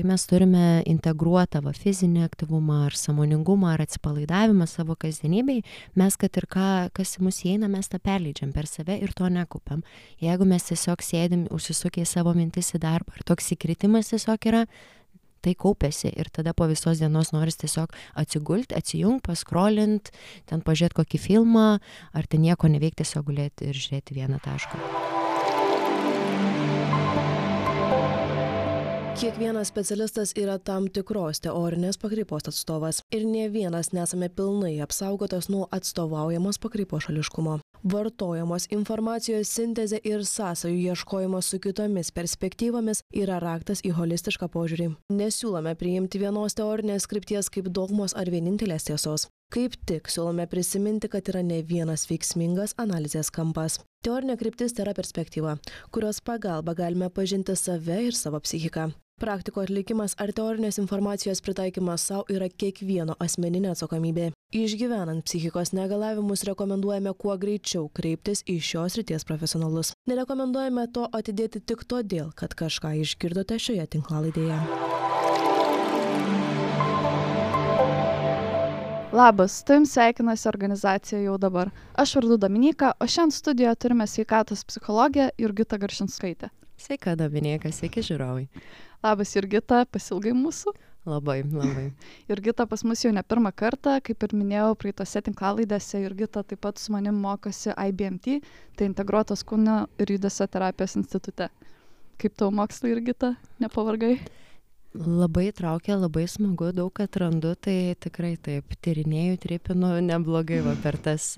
kai mes turime integruotą va, fizinį aktyvumą ar samoningumą ar atsipalaidavimą savo kasdienybei, mes, kad ir ką, kas į mus įeina, mes tą perleidžiam per save ir to nekupiam. Jeigu mes tiesiog sėdim, užsisukę į savo mintis į darbą, ar toks įkritimas tiesiog yra, tai kaupiasi ir tada po visos dienos noris tiesiog atsigulti, atsijungti, paskrolint, ten pažiūrėti kokį filmą, ar ten nieko neveikti, tiesiog gulėti ir žiūrėti vieną tašką. Kiekvienas specialistas yra tam tikros teorinės pakrypos atstovas ir ne vienas nesame pilnai apsaugotas nuo atstovaujamos pakrypos šališkumo. Vartojamos informacijos sintezė ir sąsajų ieškojimas su kitomis perspektyvomis yra raktas į holistišką požiūrį. Nesiūlome priimti vienos teorinės skripties kaip dogmos ar vienintelės tiesos. Kaip tik siūlome prisiminti, kad yra ne vienas veiksmingas analizės kampas. Teorinė kryptis tai yra perspektyva, kurios pagalba galime pažinti save ir savo psichiką praktiko atlikimas ar teorinės informacijos pritaikymas sau yra kiekvieno asmeninė atsakomybė išgyvenant psichikos negalavimus rekomenduojame kuo greičiau kreiptis į šios srities profesionalus nerekomenduojame to atidėti tik todėl kad kažką išgirdote šioje tinklalaidėje Labas, su tavim sveikinasi organizacija jau dabar. Aš vardu Dominika, o šiandien studijoje turime sveikatos psichologę Jurgitą Garšinskaitę. Sveika, Dominika, sveiki žiūrovai. Labas, Jurgita, pasilgai mūsų. Labai, labai. Jurgita pas mus jau ne pirmą kartą, kaip ir minėjau, praeitose tinklalaidėse Jurgita taip pat su manim mokosi IBMT, tai integruotos kūno ir judesio terapijos institute. Kaip tavo mokslai, Jurgita, nepavargai? Labai traukia, labai smagu, daug atrandu, tai tikrai taip, tyrinėjau, tripinu neblogai va, per tas,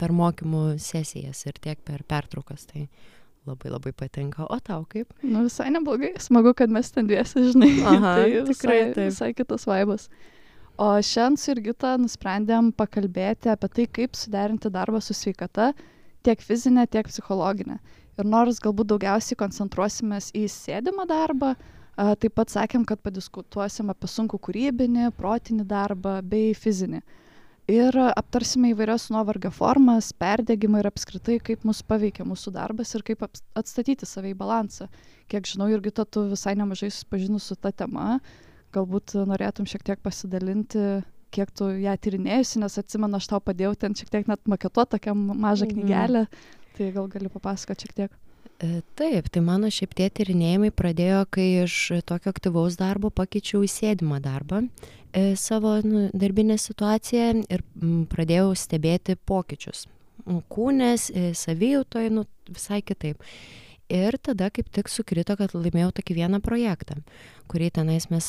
per mokymų sesijas ir tiek per pertraukas. Tai labai labai patinka. O tau kaip? Nu, visai neblogai. Smagu, kad mes ten dviesi, žinai. Aha, tai tikrai visai, taip. visai kitas vaibas. O šiandien su Irgita nusprendėm pakalbėti apie tai, kaip suderinti darbą su sveikata, tiek fizinė, tiek psichologinė. Ir nors galbūt daugiausiai koncentruosimės į sėdimą darbą, taip pat sakėm, kad padiskutuosim apie sunkų kūrybinį, protinį darbą bei fizinį ir aptarsime įvairias nuovargio formas perdegimą ir apskritai kaip mus paveikia mūsų darbas ir kaip atstatyti save į balansą. Kiek žinau jurgita tu visai nemažai susipažinus su ta tema. Galbūt norėtum šiek tiek pasidalinti kiek tu ją tyrinėjusi nes atsimenu aš tau padėjau ten šiek tiek net maketuot tokią mažą Mhm. knygelę. Tai gal gali papasakot šiek tiek Taip, tai mano šiaip tie tyrinėjimai pradėjo, kai iš tokio aktyvaus darbo pakeičiau į sėdimą darbą e, savo nu, darbinę situaciją ir pradėjau stebėti pokyčius. Nu, Kūnės, e, savijautoje, nu, visai kitaip. Ir tada kaip tik sukrito, kad laimėjau tokį vieną projektą, kurį tenais mes,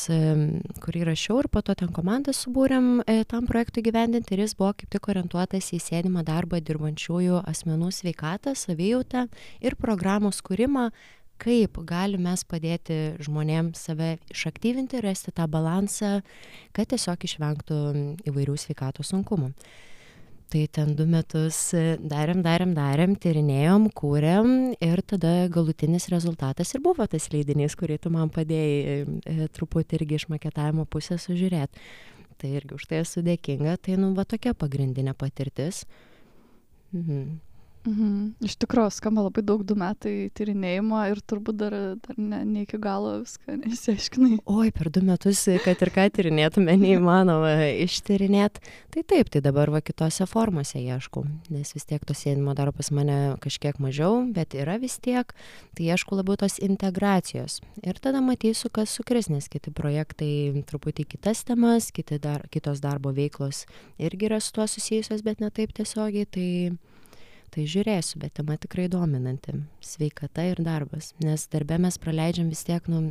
kurį rašiau ir po to ten komandą subūrėm e, tam projektui gyvendinti ir jis buvo kaip tik orientuotas į sėdimą darbą dirbančiųjų asmenų sveikatą, savijautą ir programos kūrimą, kaip galim mes padėti žmonėms save išaktyvinti, rasti tą balansą, kad tiesiog išvengtų įvairių sveikatos sunkumų. Tai ten du metus e, darėm, darėm, darėm, tyrinėjom, kūrėm ir tada galutinis rezultatas ir buvo tas leidinys, kurį tu man padėjai e, truputį irgi iš maketavimo pusės sužiūrėti. Tai irgi už tai esu dėkinga, tai nu va tokia pagrindinė patirtis. Mhm. Mhm. Iš tikrųjų, skamba labai daug du metai tyrinėjimo ir turbūt dar, dar ne, ne iki galo viską nesiaiškinai. Oi, per du metus, kad ir ką tyrinėtume, neįmanoma ištyrinėti. Tai taip, tai dabar va kitose formose ieškau, nes vis tiek to sėdimo daro pas mane kažkiek mažiau, bet yra vis tiek, tai ieškau labiau tos integracijos. Ir tada matysiu, kas sukris, nes kiti projektai truputį kitas temas, kiti dar, kitos darbo veiklos irgi yra su tuo susijusios, bet ne taip tiesiogiai. Tai tai žiūrėsiu, bet tema tikrai dominanti - sveikata ir darbas, nes darbę mes praleidžiam vis tiek, nu,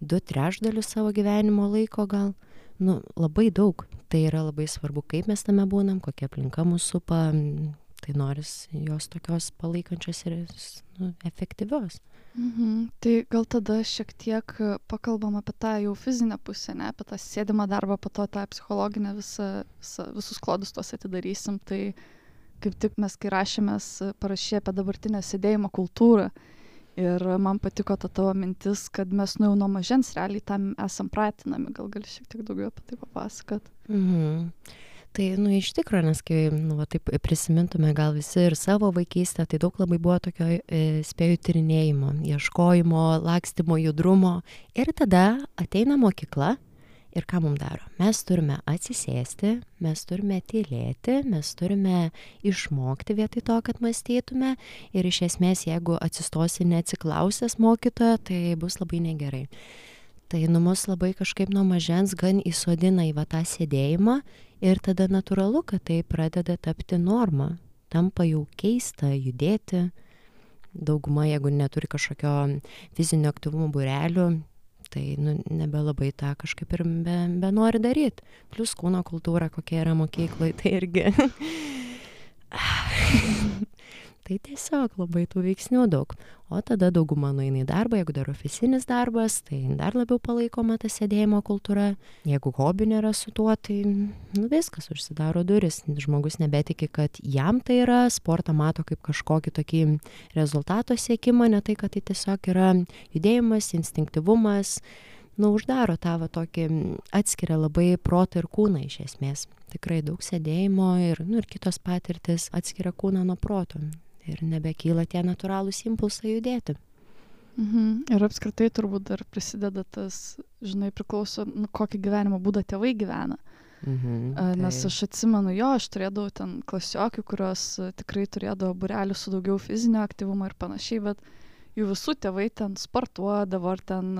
du trešdalius savo gyvenimo laiko gal, nu, labai daug. Tai yra labai svarbu, kaip mes tame būnam, kokia aplinka mūsų supa, tai noris jos tokios palaikančios ir nu, efektyvios. Mhm. Tai gal tada šiek tiek pakalbam apie tą jau fizinę pusę, ne apie tą sėdimą darbą, po to tą psichologinę visą, visą, visus klodus tuos atidarysim. Tai kaip tik mes, kai rašėmės, parašė apie dabartinę sėdėjimo kultūrą. Ir man patiko ta tavo mintis, kad mes nu jau nuo mažens realiai tam esam pratinami. Gal gali šiek tiek daugiau apie tai papasakot? Mhm. Tai, nu, iš tikrųjų, nes kai, nu, va, taip prisimintume gal visi ir savo vaikystę, tai daug labai buvo tokio e, spėjų tyrinėjimo, ieškojimo, lakstymo, judrumo. Ir tada ateina mokykla Ir ką mums daro? Mes turime atsisėsti, mes turime tylėti, mes turime išmokti vietoj to, kad mąstytume. Ir iš esmės, jeigu atsistosi neatsiklausęs mokytojo, tai bus labai negerai. Tai nu mus labai kažkaip nuo mažens gan įsodina į va tą sėdėjimą ir tada natūralu, kad tai pradeda tapti norma. Tampa jau keista judėti. Dauguma, jeigu neturi kažkokio fizinio aktyvumo burelių, tai nu nebelabai tą kažkaip ir be benori daryt. Plius kūno kultūra kokia yra mokykloj tai irgi tai tiesiog labai tų veiksnių daug. O tada dauguma nueina į darbą jeigu dar ofisinis darbas tai dar labiau palaikoma ta sėdėjimo kultūra. Jeigu hobių nėra su tuo tai nu viskas užsidaro durys žmogus nebetiki kad jam tai yra sportą mato kaip kažkokį tokį rezultato siekimą ne tai kad tai tiesiog yra judėjimas instinktyvumas. Nu uždaro tą va tokį atskiria labai protą ir kūną iš esmės. Tikrai daug sėdėjimo ir nu ir kitos patirtys atskiria kūną nuo proto ir nebekyla tie natūralūs impulsai judėti. Mhm. Ir apskritai turbūt dar prisideda tas, žinai, priklauso, nu, kokį gyvenimo būdą tėvai gyvena. Mhm, tai. Nes aš atsimenu, jo, aš turėdavau ten klasiokių, kurios tikrai turėdavo burelių su daugiau fizinio aktyvumo ir panašiai, bet jų visų tėvai ten sportuodavo, ar ten,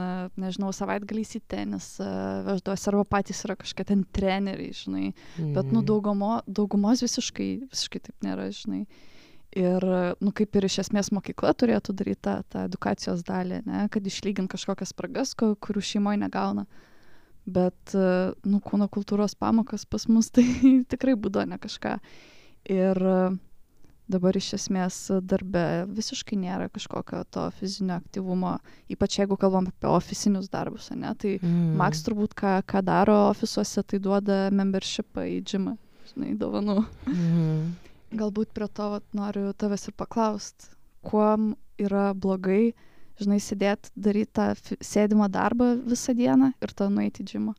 nežinau, savaitgaliais į tenisą veždavosi, arba patys yra kažkokie ten treneriai, žinai. Mhm. Bet, nu, mhm. daugumo, daugumos visiškai, visiškai taip nėra, žinai ir nu kaip ir iš esmės mokykla turėtų daryt tą tą edukacijos dalį ane kad išlygint kažkokias spragas kurių šeimoj negauna bet nu kūno kultūros pamokas pas mus tai tikrai būdavo ne kažką ir dabar iš esmės darbe visiškai nėra kažkokio to fizinio aktyvumo ypač jeigu kalbam apie ofisinius darbus ane tai mm. maks turbūt ką ką daro ofisuose tai duoda memberšipą į džimą žinai dovanų mm. Galbūt prie to vat, noriu tavęs ir paklausti, kuo yra blogai, žinai, sėdėti, daryti tą sėdimą darbą visą dieną ir tada nueiti džimą.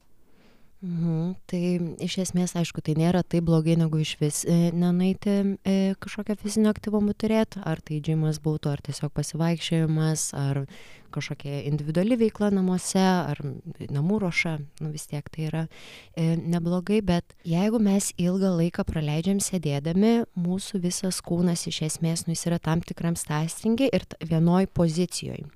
Mhm. Tai iš esmės, aišku, tai nėra taip blogai, negu iš vis e, nenueiti e, kažkokią fizinio aktyvumą turėti, ar tai džimas būtų, ar tiesiog pasivaikščiojimas, ar kažkokia individuali veikla namuose, ar namų ruoša, nu vis tiek tai yra e, neblogai, bet jeigu mes ilgą laiką praleidžiam sėdėdami, mūsų visas kūnas iš esmės nu jis yra tam tikram sąstingi ir vienoj pozicijoje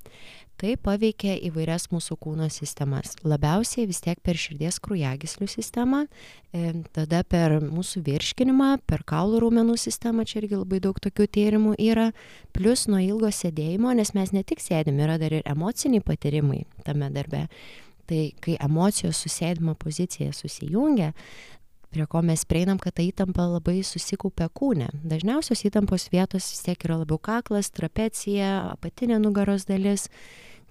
tai paveikia įvairias mūsų kūno sistemas. Labiausiai vis tiek per širdies kraujagyslių sistemą e, tada per mūsų virškinimą per kaulų raumenų sistemą čia irgi labai daug tokių tyrimų yra plius nuo ilgo sėdėjimo nes mes ne tik sėdim yra dar ir emociniai patyrimai tame darbe. Tai kai emocijos su sėdima pozicija susijungia prie ko mes prieinam, kad ta įtampa labai susikaupia kūne. Dažniausios įtampos vietos vis tiek yra labiau kaklas, trapecija, apatinė nugaros dalis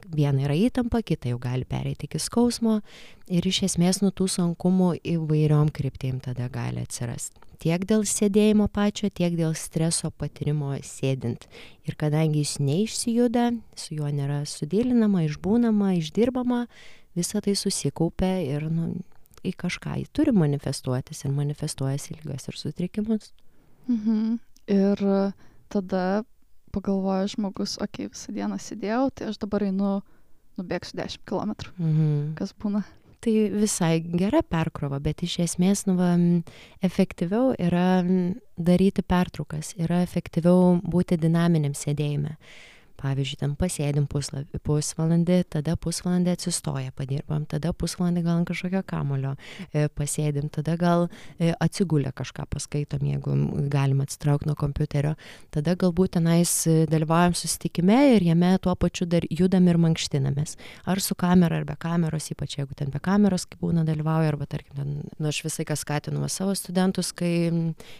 viena yra įtampa, kita jau gali pereiti iki skausmo ir iš esmės nuo tų sunkumų įvairiom kryptim tada gali atsirasti. Tiek dėl sėdėjimo pačio, tiek dėl streso patirimo sėdint. Ir kadangi jis neišsijuda, su juo nėra sudėlinama, išbūnama, išdirbama, visa tai susikaupia ir nu, į kažką jį turi manifestuotis ir manifestuojasi lygas ir sutrikimus. Mhm. Ir tada pagalvoja žmogus, okei, okay, visą dieną sėdėjau, tai aš dabar einu, nubėgsiu 10 km. Mhm. Kas būna? Tai visai gera perkrova, bet iš esmės, nu, va, efektyviau yra daryti pertraukas, yra efektyviau būti dinaminiam sėdėjime pavyzdžiui ten pasėdim puslapį pusvalandį tada pusvalandį atsistoję padirbam tada pusvalandį gal ant kažkokio kamuolio e, pasėdim tada gal e, atsigulę kažką paskaitom jeigu galim atsitraukt nuo kompiuterio tada galbūt tenais e, dalyvaujam susitikime ir jame tuo pačiu dar judam ir mankštinamės. Ar su kamera ar be kameros ypač jeigu ten be kameros kaip būna dalyvauja arba tarkim ten nu aš visą laiką skatinu savo studentus kai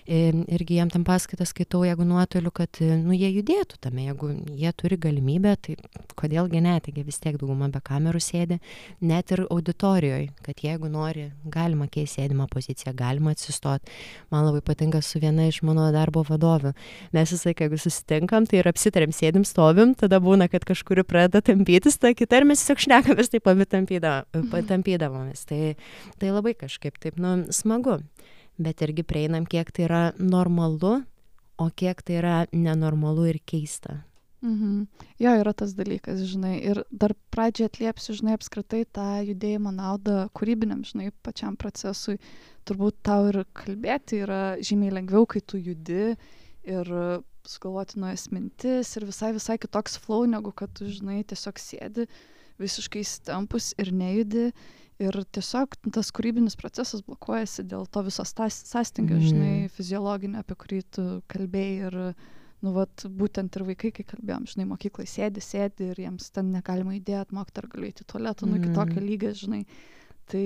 irgi jiem ten paskaitas skaitau jeigu nuotoliu kad nu jie judėtų tame jeigu jie turi turi galimybę, tai kodėl gi ne, taigi vis tiek dauguma be kamerų sėdi, net ir auditorijoje, kad jeigu nori, galima keisti sėdimą poziciją, galima atsistoti. Man labai patinka su viena iš mano darbo vadovių. Mes visą laiką, jeigu susitinkam, tai ir apsitarėm, sėdim, stovim, tada būna, kad kažkuri pradeda tampytis, ta kita ir mes tiesiog šnekamės, taip abi tampydavomės. Tai, tai labai kažkaip taip, nu, smagu bet irgi prieinam, kiek tai yra normalu, o kiek tai yra nenormalu ir keista. Mhm. Jo, yra tas dalykas, žinai. Ir dar pradžiai atliepsiu, žinai, apskritai tą judėjimo naudą kūrybiniam, žinai, pačiam procesui. Turbūt tau ir kalbėti yra žymiai lengviau, kai tu judi ir sugalvoti naujas mintis ir visai, visai kitoks flow, negu kad tu, žinai, tiesiog sėdi visiškai įstempus ir nejudi. Ir tiesiog tas kūrybinis procesas blokuojasi dėl to viso sąstingio, mm. žinai, fiziologinio, apie kurį tu kalbėjai. Ir, nu, vat, būtent ir vaikai, kai kalbėjom, žinai, mokyklai sėdi, sėdi ir jiems ten negalima įdėti, mokti ar galiu įti tualetą, nu, iki tokio lygio, žinai. Tai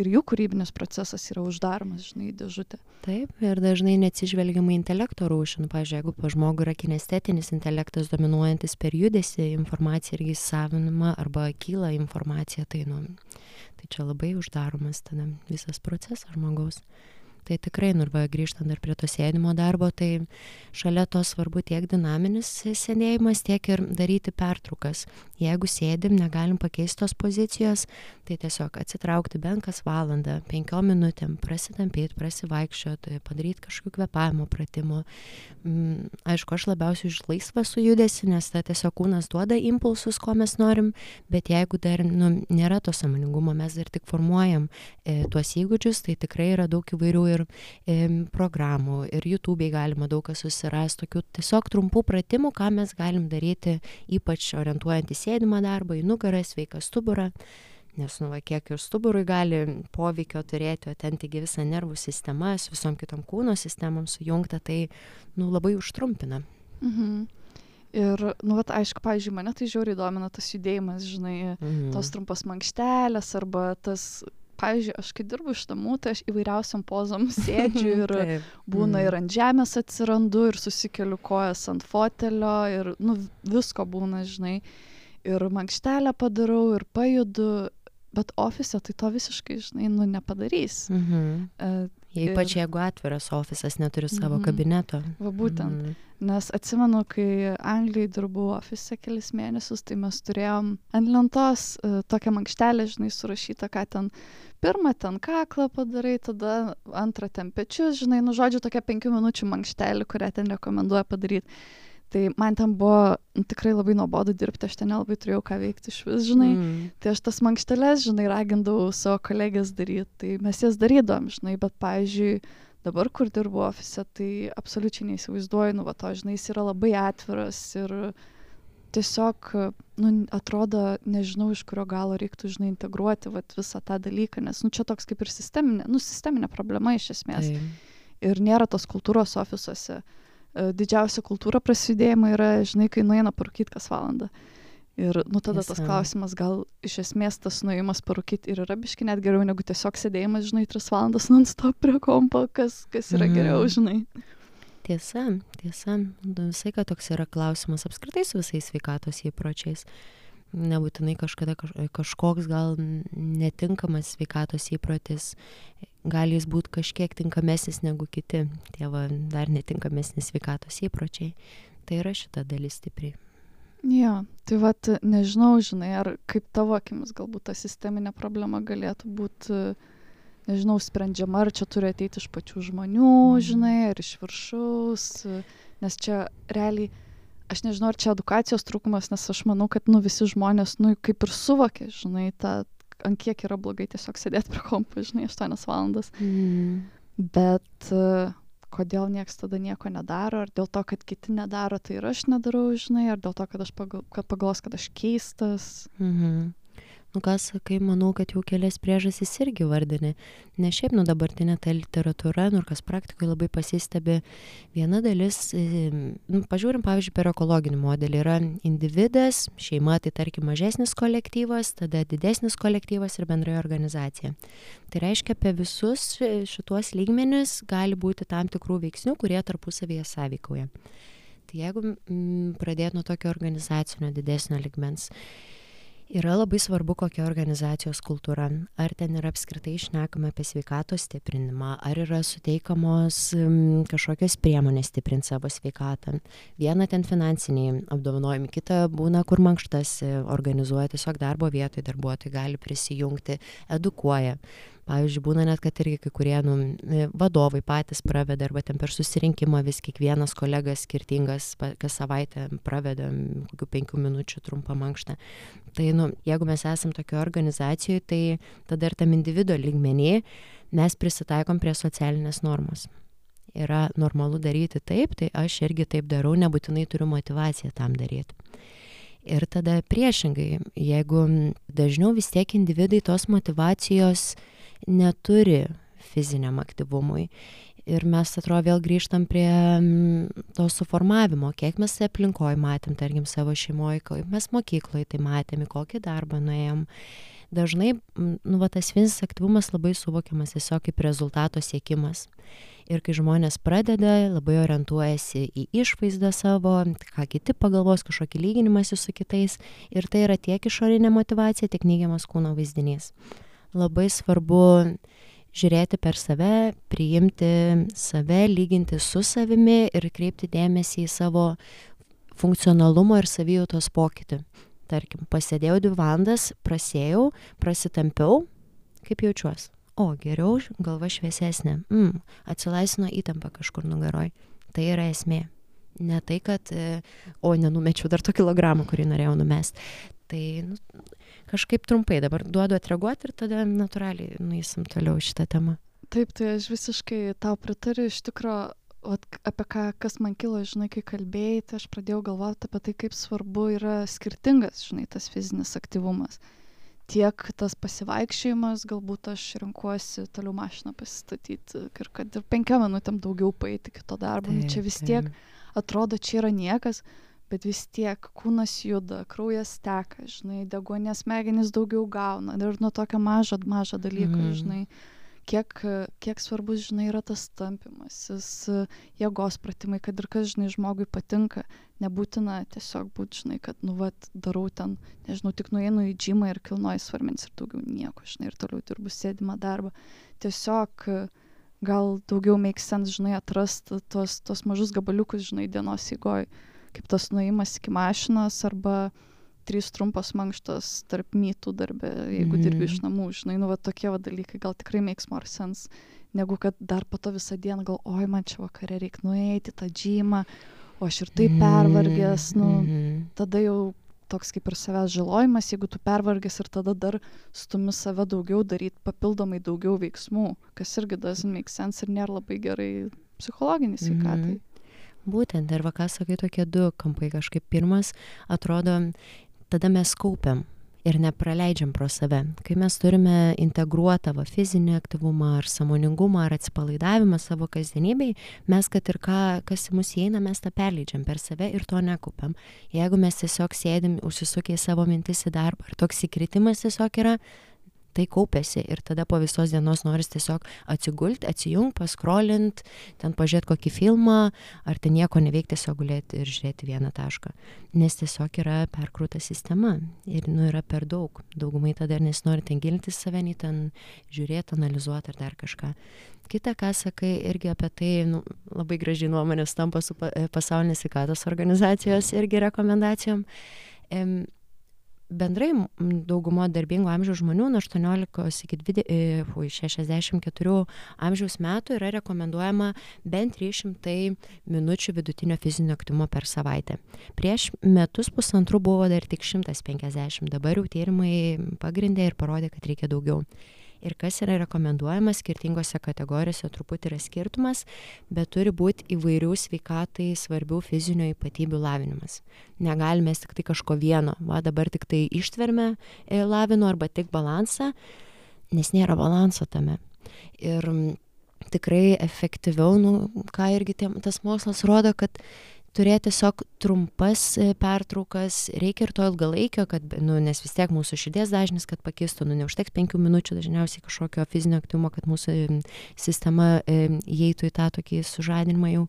ir jų kūrybinis procesas yra uždaromas, žinai, dėžutė. Taip, ir dažnai neatsižvelgiama į intelekto rūšį. Nu, pavyzdžiui, jeigu pa žmogų yra kinestetinis intelektas dominuojantis per judesį, informacija irgi įsavinama arba kyla informacija, tai, nu, tai čia labai uždaromas tada visas procesas žmogaus tai tikrai nu ir va grįžtant dar prie to sėdimo darbo tai šalia to svarbu tiek dinaminis sėdėjimas tiek ir daryti pertraukas. Jeigu sėdim negalim pakeist tos pozicijos tai tiesiog atsitraukti bent kas valandą penkiom minutėm prasitampyt prasivaikščiot padaryt kažkokių kvėpavimo pratimų mm, aišku aš labiausiai už laisvą sujudesį nes ta tiesiog kūnas duoda impulsus ko mes norim bet jeigu dar nu nėra to sąmoningumo mes dar tik formuojam e, tuos įgūdžius tai tikrai yra daug įvairių ir e, programų, ir YouTube'ai galima daug kas susiras, tokių tiesiog trumpų pratimų, ką mes galim daryti, ypač orientuojant į sėdimą darbą, į nugarą, sveiką stuburą. Nes, nu, va, kiek ir stuburui gali poveikio turėti, o ten taigi visa nervų sistema, su visom kitom kūno sistemom sujungta, tai, nu, labai užtrumpina. Mhm. Ir, nu, vat, aišku, pavyzdžiui, mane tai žiauriai domina tas judėjimas, žinai, mhm. tos trumpos mankštelės arba tas pavyzdžiui, aš kai dirbu iš namų, tai aš įvairiausiam pozom sėdžiu ir būna ir mm. ant žemės atsirandu ir susikeliu kojas ant fotelio ir, nu, visko būna, žinai. Ir mankštelę padarau ir pajudu, bet ofise tai to visiškai, žinai, nu, nepadarys. Mhm. Ypač jeigu atviras ofisas neturi savo mhm. kabineto. Va būtent. Mhm. Nes atsimenu, kai Anglijai dirbau ofise kelis mėnesius, tai mes turėjom ant lentos uh, tokią mankštelę, žinai, surašytą, ką ten pirmą ten kaklą padarai, tada antrą ten pečius, žinai, nu žodžiu, tokia penkių minučių mankštelė, kurią ten rekomenduoja padaryti. Tai man ten buvo tikrai labai nuobodu dirbti, aš ten nelabai turėjau ką veikti iš vis, žinai. Mm. Tai aš tas mankšteles, žinai, ragindavau savo kolegės daryti, tai mes jas darydom, žinai, bet, pavyzdžiui, dabar, kur dirbu ofise, tai absoliučiai neįsivaizduoju, nu, va, to, žinai, jis yra labai atviras ir tiesiog, nu, atrodo, nežinau, iš kurio galo reiktų, žinai, integruoti vat, visą tą dalyką, nes, nu, čia toks kaip ir sisteminė, nu, sisteminė problema iš esmės. Tai. Ir nėra tos kultūros ofisuose. E, didžiausia kultūra prasidėjimo yra, žinai, kai nueina parūkyti kas valandą. Ir, nu, tada Jis, tas klausimas, gal iš esmės tas nuėjimas parūkyti ir yra biški net geriau negu tiesiog sėdėjimas, žinai, tris valandas non-stop prie kompo, kas, kas yra mm. geriau, žinai. Tiesa, tiesa, nu, visai, kad toks yra klausimas apskritai su visais sveikatos įpročiais. Nebūtinai kažkada kažkoks gal netinkamas sveikatos įprotis, gali jis būti kažkiek tinkamesnis negu kiti, tie va, dar netinkamesni sveikatos įpročiai. Tai yra šita dalis stipriai. Jo, tai vat nežinau, žinai, ar kaip tavo akimis galbūt ta sisteminė problema galėtų būti, nežinau, sprendžiama, ar čia turi ateiti iš pačių žmonių, mm. žinai, ar iš viršaus, nes čia realiai, aš nežinau, ar čia edukacijos trūkumas, nes aš manau, kad, nu, visi žmonės, nu, kaip ir suvokia, žinai, tą, ant kiek yra blogai tiesiog sėdėti prie kompo, žinai, 8 valandas. Mm. Bet uh, kodėl nieks tada nieko nedaro, ar dėl to, kad kiti nedaro, tai ir aš nedarau, žinai, ar dėl to, kad aš pagal, kad pagalvos, kad aš keistas. Mhm nu ką sakai manau kad jau kelias priežastis irgi vardini. Ne šiaip nu dabartinė ta literatūra nu ir kas praktikoj labai pasistebi viena dalis nu pažiūrim pavyzdžiui per ekologinį modelį. Yra individas šeima tai tarkim mažesnis kolektyvas tada didesnis kolektyvas ir bendrai organizacija. Tai reiškia apie visus šituos lygmenis gali būti tam tikrų veiksnių kurie tarpusavyje sąveikauja. Tai jeigu mm, pradėt nuo tokio organizacinio didesnio lygmens yra labai svarbu kokia organizacijos kultūra. Ar ten yra apskritai šnekama apie sveikatos stiprinimą ar yra suteikiamos kažkokios priemonės stiprint savo sveikatą. Viena ten finansiniai apdovanojimai kita būna kur mankštas organizuoja tiesiog darbo vietoj darbuotojai gali prisijungti edukuoja pavyzdžiui būna net kad irgi kai kurie nu vadovai patys praveda arba ten per susirinkimą vis kiekvienas kolega skirtingas kas savaitę praveda kokių penkių minučių trumpą mankštą. Tai nu jeigu mes esam tokioj organizacijoj tai tada ir tam individo lygmeny mes prisitaikom prie socialinės normos. Yra normalu daryti taip tai aš irgi taip darau nebūtinai turiu motyvaciją tam daryt. Ir tada priešingai jeigu dažniau vis tiek individai tos motyvacijos neturi fiziniam aktyvumui. Ir mes, atrodo, vėl grįžtam prie mm, to suformavimo, kiek mes aplinkoje matėm, tarkim, savo šeimoje, kaip mes mokykloje tai matėm, į kokį darbą nuėjom. Dažnai, mm, nu, va, tas fizinis aktyvumas labai suvokiamas tiesiog kaip rezultato siekimas. Ir kai žmonės pradeda, labai orientuojasi į išvaizdą savo, ką kiti pagalvos, kažkokį lyginimąsi su kitais. Ir tai yra tiek išorinė motivacija, tiek neigiamas kūno vaizdinys labai svarbu žiūrėti per save, priimti save, lyginti su savimi ir kreipti dėmesį į savo funkcionalumo ir savijautos pokytį. Tarkim, pasėdėjau dvi valandas, prasėjau, prasitampiau, kaip jaučiuosi. O, geriau, galva šviesesnė. Mm, atsilaisino įtampa kažkur nugaroj. Tai yra esmė. Ne tai, kad, e, o, nenumečiau dar to kilogramą, kurį norėjau numesti. Tai nu, kažkaip trumpai dabar duodu atreaguoti ir tada natūraliai nueisim toliau šitą temą. Taip, tai aš visiškai tau pritariu, iš tikrųjų, apie ką, kas man kilo, žinai, kai kalbėjai, tai aš pradėjau galvoti apie tai, kaip svarbu yra skirtingas, žinai, tas fizinis aktyvumas. Tiek tas pasivaikščiojimas, galbūt aš renkuosi toliau mašiną pasistatyti ir kad ir penkiam minutėm daugiau paeiti kito darbo. Taip, čia vis tiek atrodo, čia yra niekas, bet vis tiek kūnas juda, kraujas teka, žinai, deguonies smegenys daugiau gauna ir nuo tokio mažo, mažo dalyko, mm. žinai, kiek, kiek svarbus, žinai, yra tas tampimasis, jėgos pratimai, kad ir kas, žinai, žmogui patinka, nebūtina tiesiog būti, žinai, kad, nu, vat, darau ten, nežinau, tik nueinu į džimą ir kilnoju svarmens ir daugiau nieko, žinai, ir toliau dirbu sėdimą darbą. Tiesiog gal daugiau make sense, žinai, atrasti tos, tos mažus gabaliukus, žinai, dienos įgoj kaip tas nuėjimas iki mašinos arba trys trumpos mankštos tarp mytų darbe, jeigu mm. dirbi iš mhm. namų, žinai, nu, va tokie va dalykai gal tikrai makes more sense, negu kad dar po to visą dieną gal, oi, man čia vakare reikia nueiti tą džymą, o aš ir taip pervargęs, nu, mm -hmm. tada jau toks kaip ir savęs žalojimas, jeigu tu pervargęs ir tada dar stumi save daugiau daryti, papildomai daugiau veiksmų, kas irgi doesn't make sense ir nėra labai gerai psichologiniai sveikatai. Mm -hmm. Būtent, ir va ką sakai, tokie du kampai kažkaip. Pirmas, atrodo, tada mes kaupiam ir nepraleidžiam pro save. Kai mes turime integruotą va, fizinį aktyvumą ar samoningumą ar atsipalaidavimą savo kasdienybei, mes, kad ir ką, kas į mus įeina, mes tą perleidžiam per save ir to nekaupiam. Jeigu mes tiesiog sėdim, užsisukę į savo mintis į darbą, ar toks įkritimas tiesiog yra, tai kaupiasi ir tada po visos dienos noris tiesiog atsigult, atsijungt, paskrolint, ten pažiūrėti kokį filmą, ar ten nieko neveikti, tiesiog gulėti ir žiūrėti vieną tašką. Nes tiesiog yra perkrūta sistema ir nu yra per daug. Daugumai tada nesinori ten gilintis save, nei ten žiūrėti, analizuoti ar dar kažką. Kita, ką sakai, irgi apie tai nu, labai gražiai nuomonės tampa su pasaulinės sveikatos organizacijos irgi rekomendacijom bendrai dauguma darbingo amžiaus žmonių nuo 18 iki 20, e, ui, 64 amžiaus metų yra rekomenduojama bent 300 minučių vidutinio fizinio aktyvumo per savaitę. Prieš metus pusantrų buvo dar tik 150, dabar jau tyrimai pagrindė ir parodė, kad reikia daugiau ir kas yra rekomenduojama skirtingose kategorijose truputį yra skirtumas, bet turi būti įvairių sveikatai svarbių fizinio ypatybių lavinimas. Negalime tik tai kažko vieno, va dabar tik tai ištverme e, lavinu arba tik balansą, nes nėra balanso tame. Ir tikrai efektyviau, nu, ką irgi tiem, tas mokslas rodo, kad turėt tiesiog trumpas e, pertraukas reikia ir to ilgalaikio kad nu nes vis tiek mūsų širdies dažnis kad pakistų nu neužteks penkių minučių dažniausiai kažkokio fizinio aktyvumo kad mūsų sistema įeitų į tą tokį sužadinimą jau.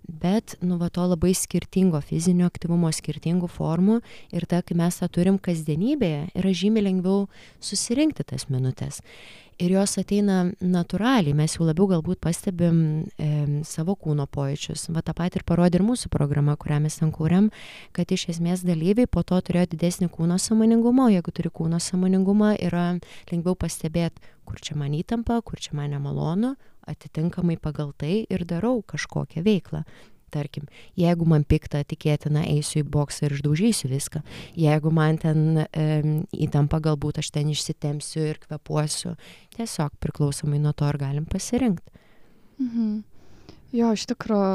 Bet nu va to labai skirtingo fizinio aktyvumo skirtingų formų ir tada kai mes tą turim kasdienybėje yra žymiai lengviau susirinkti tas minutes ir jos ateina natūraliai mes jau labiau galbūt pastebim e, savo kūno pojūčius va tą patį ir parodė ir mūsų programa kurią mes ten kūrėm kad iš esmės dalyviai po to turėjo didesnį kūno sąmoningumą o jeigu turi kūno sąmoningumą yra lengviau pastebėt kur čia man įtampa, kur čia man nemalonu, atitinkamai pagal tai ir darau kažkokią veiklą. Tarkim, jeigu man piktą, tikėtina, eisiu į boksą ir išdaužysiu viską. Jeigu man ten e, įtampa, galbūt aš ten išsitemsiu ir kvepuosiu. Tiesiog priklausomai nuo to, ar galim pasirinkti. Mhm. Jo, iš tikrųjų,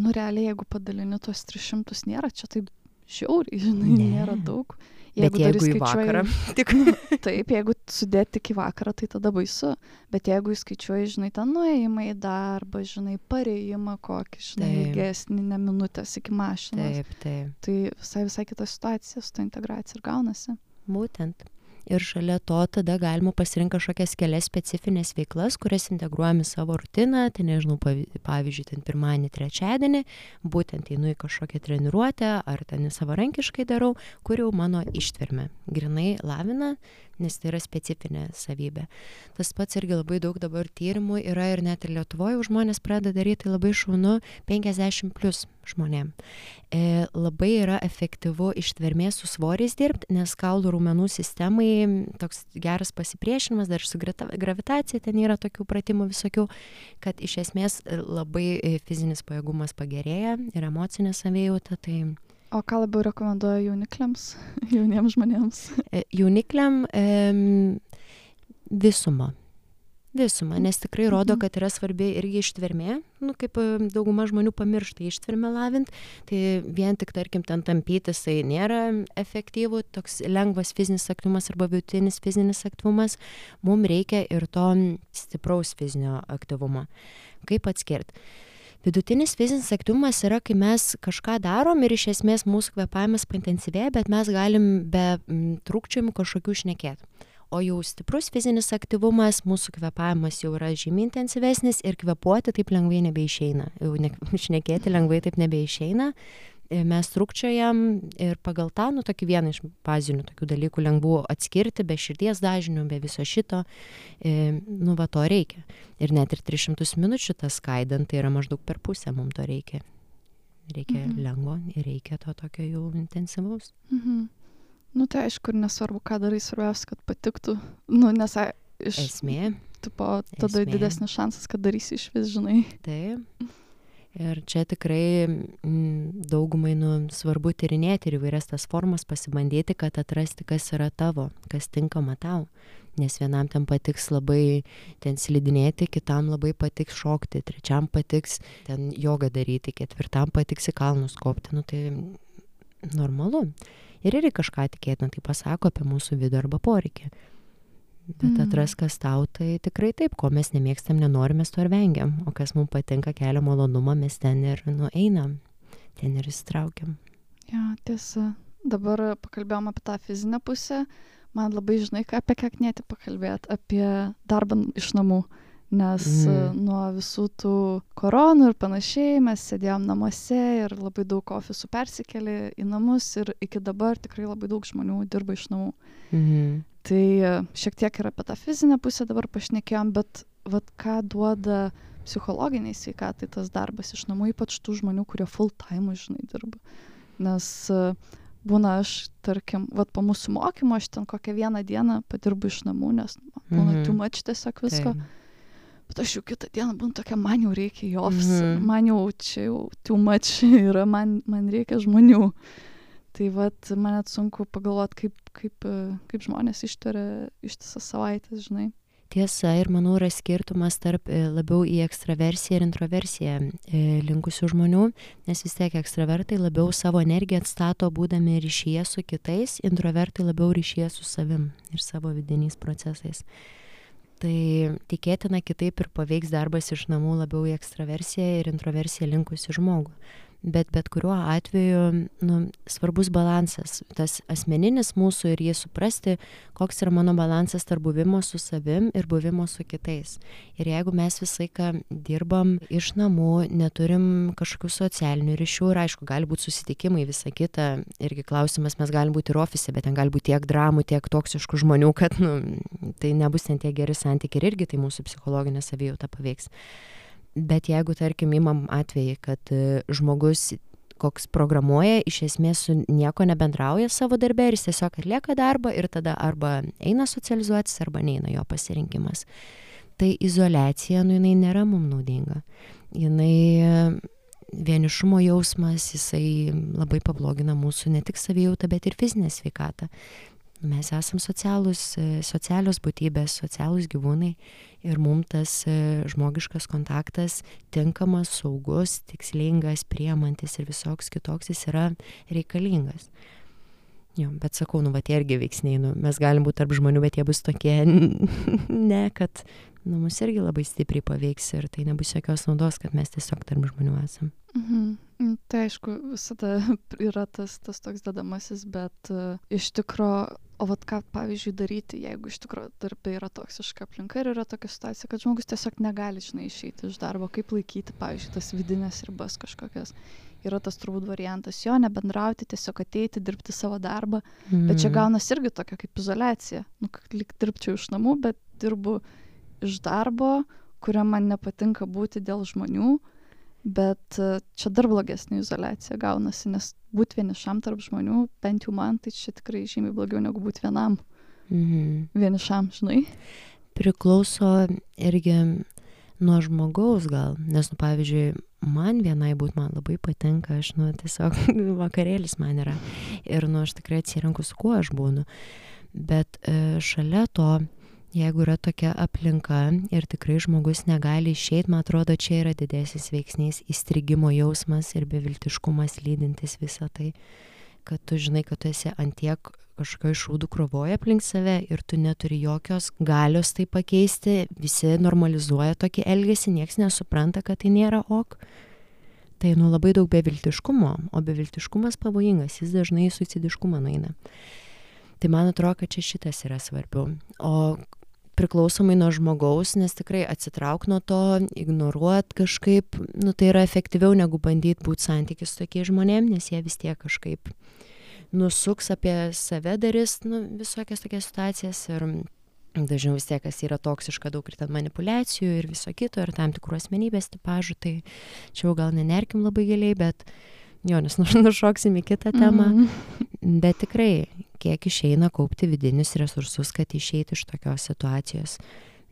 nu realiai, jeigu padalini tuos 300, nėra čia taip žiauriai, žinai, ne. nėra daug. Jeigu Bet jeigu į vakarą. Tik, taip, jeigu sudėti tik į vakarą, tai tada baisu. Bet jeigu įskaičiuoji, žinai, tą nuėjimą į darbą, žinai, pareimą kokį, žinai, taip. ilgesnį, ne minutės iki mašinos. Taip, taip. Tai visai visai kita situacija su ta integracija ir gaunasi. Būtent ir šalia to tada galima pasirinkt kažkokias kelias specifines veiklas kurias integruojam į savo rutiną tai nežinau pavyzdžiui ten pirmadienį trečiadienį būtent einu į kažkokią treniruotę ar ten savarankiškai darau kur jau mano ištvermę. Grynai lavina nes tai yra specifinė savybė. Tas pats irgi labai daug dabar tyrimų yra ir net ir Lietuvoje jau žmonės pradeda daryti tai labai šaunu 50 plus žmonėm. E, labai yra efektyvu ištvermės su svoriais dirbti, nes kaulų raumenų sistemai toks geras pasipriešinimas, dar su gravitacija ten yra tokių pratimų visokių, kad iš esmės labai fizinis pajėgumas pagerėja ir emocinė savėjauta. Tai O ką labiau rekomenduoja jaunikliams, jauniems žmonėms? E, jaunikliam e, visumą. Visumą, nes tikrai rodo, mhm. kad yra svarbi irgi ištvermė, nu, kaip dauguma žmonių pamiršta ištvermę lavint, tai vien tik, tarkim, ten tampytis tai nėra efektyvų, toks lengvas fizinis aktyvumas arba vidutinis fizinis aktyvumas, mums reikia ir to stipraus fizinio aktyvumo. Kaip atskirti? Vidutinis fizinis aktyvumas yra kai mes kažką darom ir iš esmės mūsų kvėpavimas paintensyvėja bet mes galim be trūkčiojimų kažkokių šnekėt. O jau stiprus fizinis aktyvumas mūsų kvėpavimas jau yra žymiai intensyvesnis ir kvėpuoti taip lengvai nebeišeina. Jau ne šnekėti lengvai taip nebeišeina mes trūkčiojam ir pagal tą, nu, tokį vieną iš bazinių tokių dalykų lengvų atskirti, be širdies dažnių, be viso šito, e, nu, va to reikia. Ir net ir 300 minučių tas skaidant, tai yra maždaug per pusę mums to reikia. Reikia mhm. lengvo ir reikia to tokio jau intensyvaus. Mhm. Nu, tai aišku, ir nesvarbu, ką darai, svarbiausia, kad patiktų. Nu, nes iš... Esmė. Tipo, tada Esmė. didesnis šansas, kad darysi iš vis, žinai. Taip ir čia tikrai mm, daugumai nu svarbu tyrinėti ir įvairias tas formas pasibandyti kad atrasti kas yra tavo kas tinkama tau. Nes vienam ten patiks labai ten slidinėti kitam labai patiks šokti trečiam patiks ten jogą daryti ketvirtam patiks į kalnus kopti. Nu tai normalu. Ir irgi kažką tikėtina tai pasako apie mūsų vidų arba poreikį bet mm. atrask kas tau tai tikrai taip ko mes nemėgstam nenorim mes to ir vengiam. O kas mum patinka kelia malonumą mes ten ir nu einam ten ir įsitraukiam. Jo tiesa. Dabar pakalbėjom apie tą fizinę pusę. Man labai žinai ką apie ką knieti pakalbėt? Apie darbą iš namų. Nes mm. nuo visų tų koronų ir panašiai mes sėdėjom namuose ir labai daug ofisų persikėlė į namus ir iki dabar tikrai labai daug žmonių dirba iš namų. Mm tai e, šiek tiek ir apie tą fizinę pusę dabar pašnekėjom, bet vat, ką duoda psichologiniai sveikatai tas darbas iš namų, ypač tų žmonių, kurie full time, žinai, dirba. Nes e, būna aš, tarkim, vat po mūsų mokymo, aš ten kokią vieną dieną padirbu iš namų, nes būna mm -hmm. too much tiesiog visko. Tai. Bet aš jau kitą dieną būnu tokia, man jau reikia į ofisą, mm -hmm. man jau čia jau too much yra, man, man reikia žmonių tai vat man net sunku pagalvot kaip kaip kaip žmonės ištveria ištisas savaites žinai Tiesa, ir manau yra skirtumas tarp e, labiau į ekstraversiją ir introversiją e, linkusių žmonių, nes vis tiek ekstravertai labiau savo energiją atstato būdami ryšyje su kitais, introvertai labiau ryšyje su savim ir savo vidiniais procesais. Tai tikėtina kitaip ir paveiks darbas iš namų labiau į ekstraversiją ir introversiją linkusi žmogų bet bet kuriuo atveju nu svarbus balansas tas asmeninis mūsų ir jį suprasti koks yra mano balansas tarp buvimo su savim ir buvimo su kitais. Ir jeigu mes visą laiką dirbam iš namų neturim kažkokių socialinių ryšių ir aišku gali būt susitikimai visa kita irgi klausimas mes galim būt ir ofise bet ten gali būt tiek dramų tiek toksiškų žmonių kad nu tai nebus ten tie geri santykiai ir irgi tai mūsų psichologinę savijautą paveiks bet jeigu tarkim imam atvejį kad e, žmogus koks programuoja, iš esmės su nieko nebendrauja savo darbę ir jis tiesiog atlieka darbą ir tada arba eina socializuotis, arba neina jo pasirinkimas. Tai izolacija, nu jinai nėra mums naudinga. Jinai vienišumo jausmas, jisai labai pablogina mūsų ne tik savijautą, bet ir fizinę sveikatą. Mes esame socialūs, socialios būtybės, socialūs gyvūnai ir mums tas žmogiškas kontaktas tinkamas, saugus, tikslingas, priemantis ir visoks kitoks jis yra reikalingas. Jo, bet sakau, nu, va tie irgi veiksniai, nu, mes galim būti tarp žmonių, bet jie bus tokie, ne, kad nu, mus irgi labai stipriai paveiks ir tai nebus jokios naudos, kad mes tiesiog tarp žmonių esam. Mhm. Mm, tai aišku, visada yra tas, tas toks dedamasis, bet uh, iš tikrųjų, o vad ką, pavyzdžiui, daryti, jeigu iš tikrųjų darbė yra toksiška aplinka ir yra tokia situacija, kad žmogus tiesiog negali, žinai, išeiti iš darbo, kaip laikyti, pavyzdžiui, tas vidinės ribas kažkokias. Yra tas turbūt variantas jo, nebendrauti, tiesiog ateiti, dirbti savo darbą, mm. bet čia mhm. gaunas irgi tokia kaip izolacija. Nu, lyg dirbčiau iš namų, bet dirbu iš darbo, kuriam man nepatinka būti dėl žmonių, bet e, čia dar blogesnė izolacija gaunasi, nes būti vienišam tarp žmonių, bent jau man, tai čia tikrai žymiai blogiau negu būti vienam. Mhm. Vienišam, žinai. Priklauso irgi nuo žmogaus gal, nes, nu, pavyzdžiui, man vienai būt man labai patinka, aš, nu, tiesiog vakarėlis man yra. Ir, nu, aš tikrai atsirenku, su kuo aš būnu. Bet e, šalia to, jeigu yra tokia aplinka ir tikrai žmogus negali išeiti, man atrodo, čia yra didesnis veiksnys įstrigimo jausmas ir beviltiškumas lydintis visą tai, kad tu žinai, kad tu esi antiek kažkokio iššūdų krovoja aplink save ir tu neturi jokios galios tai pakeisti, visi normalizuoja tokį elgesį, nieks nesupranta, kad tai nėra ok. Tai nu labai daug beviltiškumo, o beviltiškumas pavojingas, jis dažnai į suicidiškumą nueina. Tai man atrodo, kad čia šitas yra svarbiau. O priklausomai nuo žmogaus, nes tikrai atsitrauk nuo to, ignoruot kažkaip, nu tai yra efektyviau negu bandyti būti santykis su tokiais žmonėmis, nes jie vis tiek kažkaip nusuks apie save darys, nu, visokias tokias situacijas ir dažniau vis tiek, kas yra toksiška, daug ir ten manipulacijų ir viso kito, ir tam tikrų asmenybės tipažų, tai čia jau gal nenerkim labai giliai, bet jo, nes nušoksim į kitą temą, mm -hmm. bet tikrai kiek išeina kaupti vidinius resursus, kad išeiti iš tokios situacijos.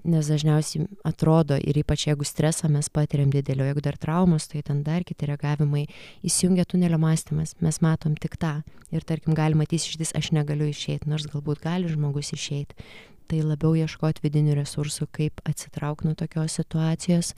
Nes dažniausiai atrodo, ir ypač jeigu stresą mes patiriam didelio, jeigu dar traumos, tai ten dar kiti reagavimai, įsijungia tunelio mąstymas, mes matom tik tą. Ir tarkim, gali matyti išdis, aš negaliu išeiti, nors galbūt gali žmogus išeiti. Tai labiau ieškoti vidinių resursų, kaip atsitraukti nuo tokios situacijos,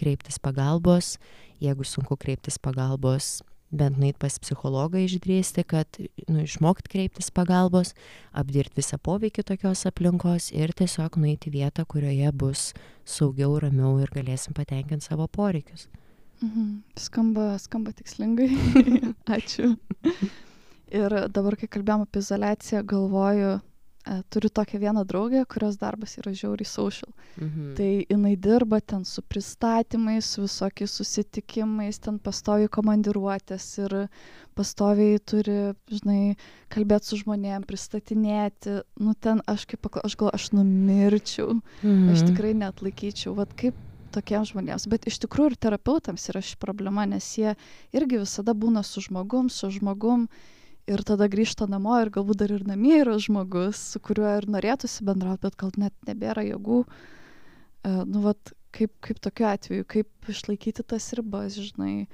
kreiptis pagalbos, jeigu sunku kreiptis pagalbos, bent nueit pas psichologą išdrįsti, kad nu, išmokt kreiptis pagalbos, apdirbti visą poveikį tokios aplinkos ir tiesiog nueiti vietą, kurioje bus saugiau, ramiau ir galėsim patenkinti savo poreikius. Mhm. Skamba, skamba tikslingai. Ačiū. Ir dabar, kai kalbėjom apie izolaciją, galvoju, turiu tokią vieną draugę, kurios darbas yra žiauriai social. Mhm. Tai jinai dirba ten su pristatymais, su visokiais susitikimais, ten pastoviai komandiruotės ir pastoviai turi, žinai, kalbėti su žmonėm, pristatinėti. Nu ten aš kaip, aš gal, aš numirčiau, mhm. aš tikrai net laikyčiau. Vat kaip tokiems žmonėms. Bet iš tikrųjų ir terapeutams yra ši problema, nes jie irgi visada būna su žmogum, su žmogum ir tada grįžta namo ir galbūt dar ir namie yra žmogus, su kuriuo ir norėtųsi bendrauti, bet gal net nebėra jėgų. Uh, nu, vat, kaip, kaip tokiu atveju, kaip išlaikyti tas ribas, žinai,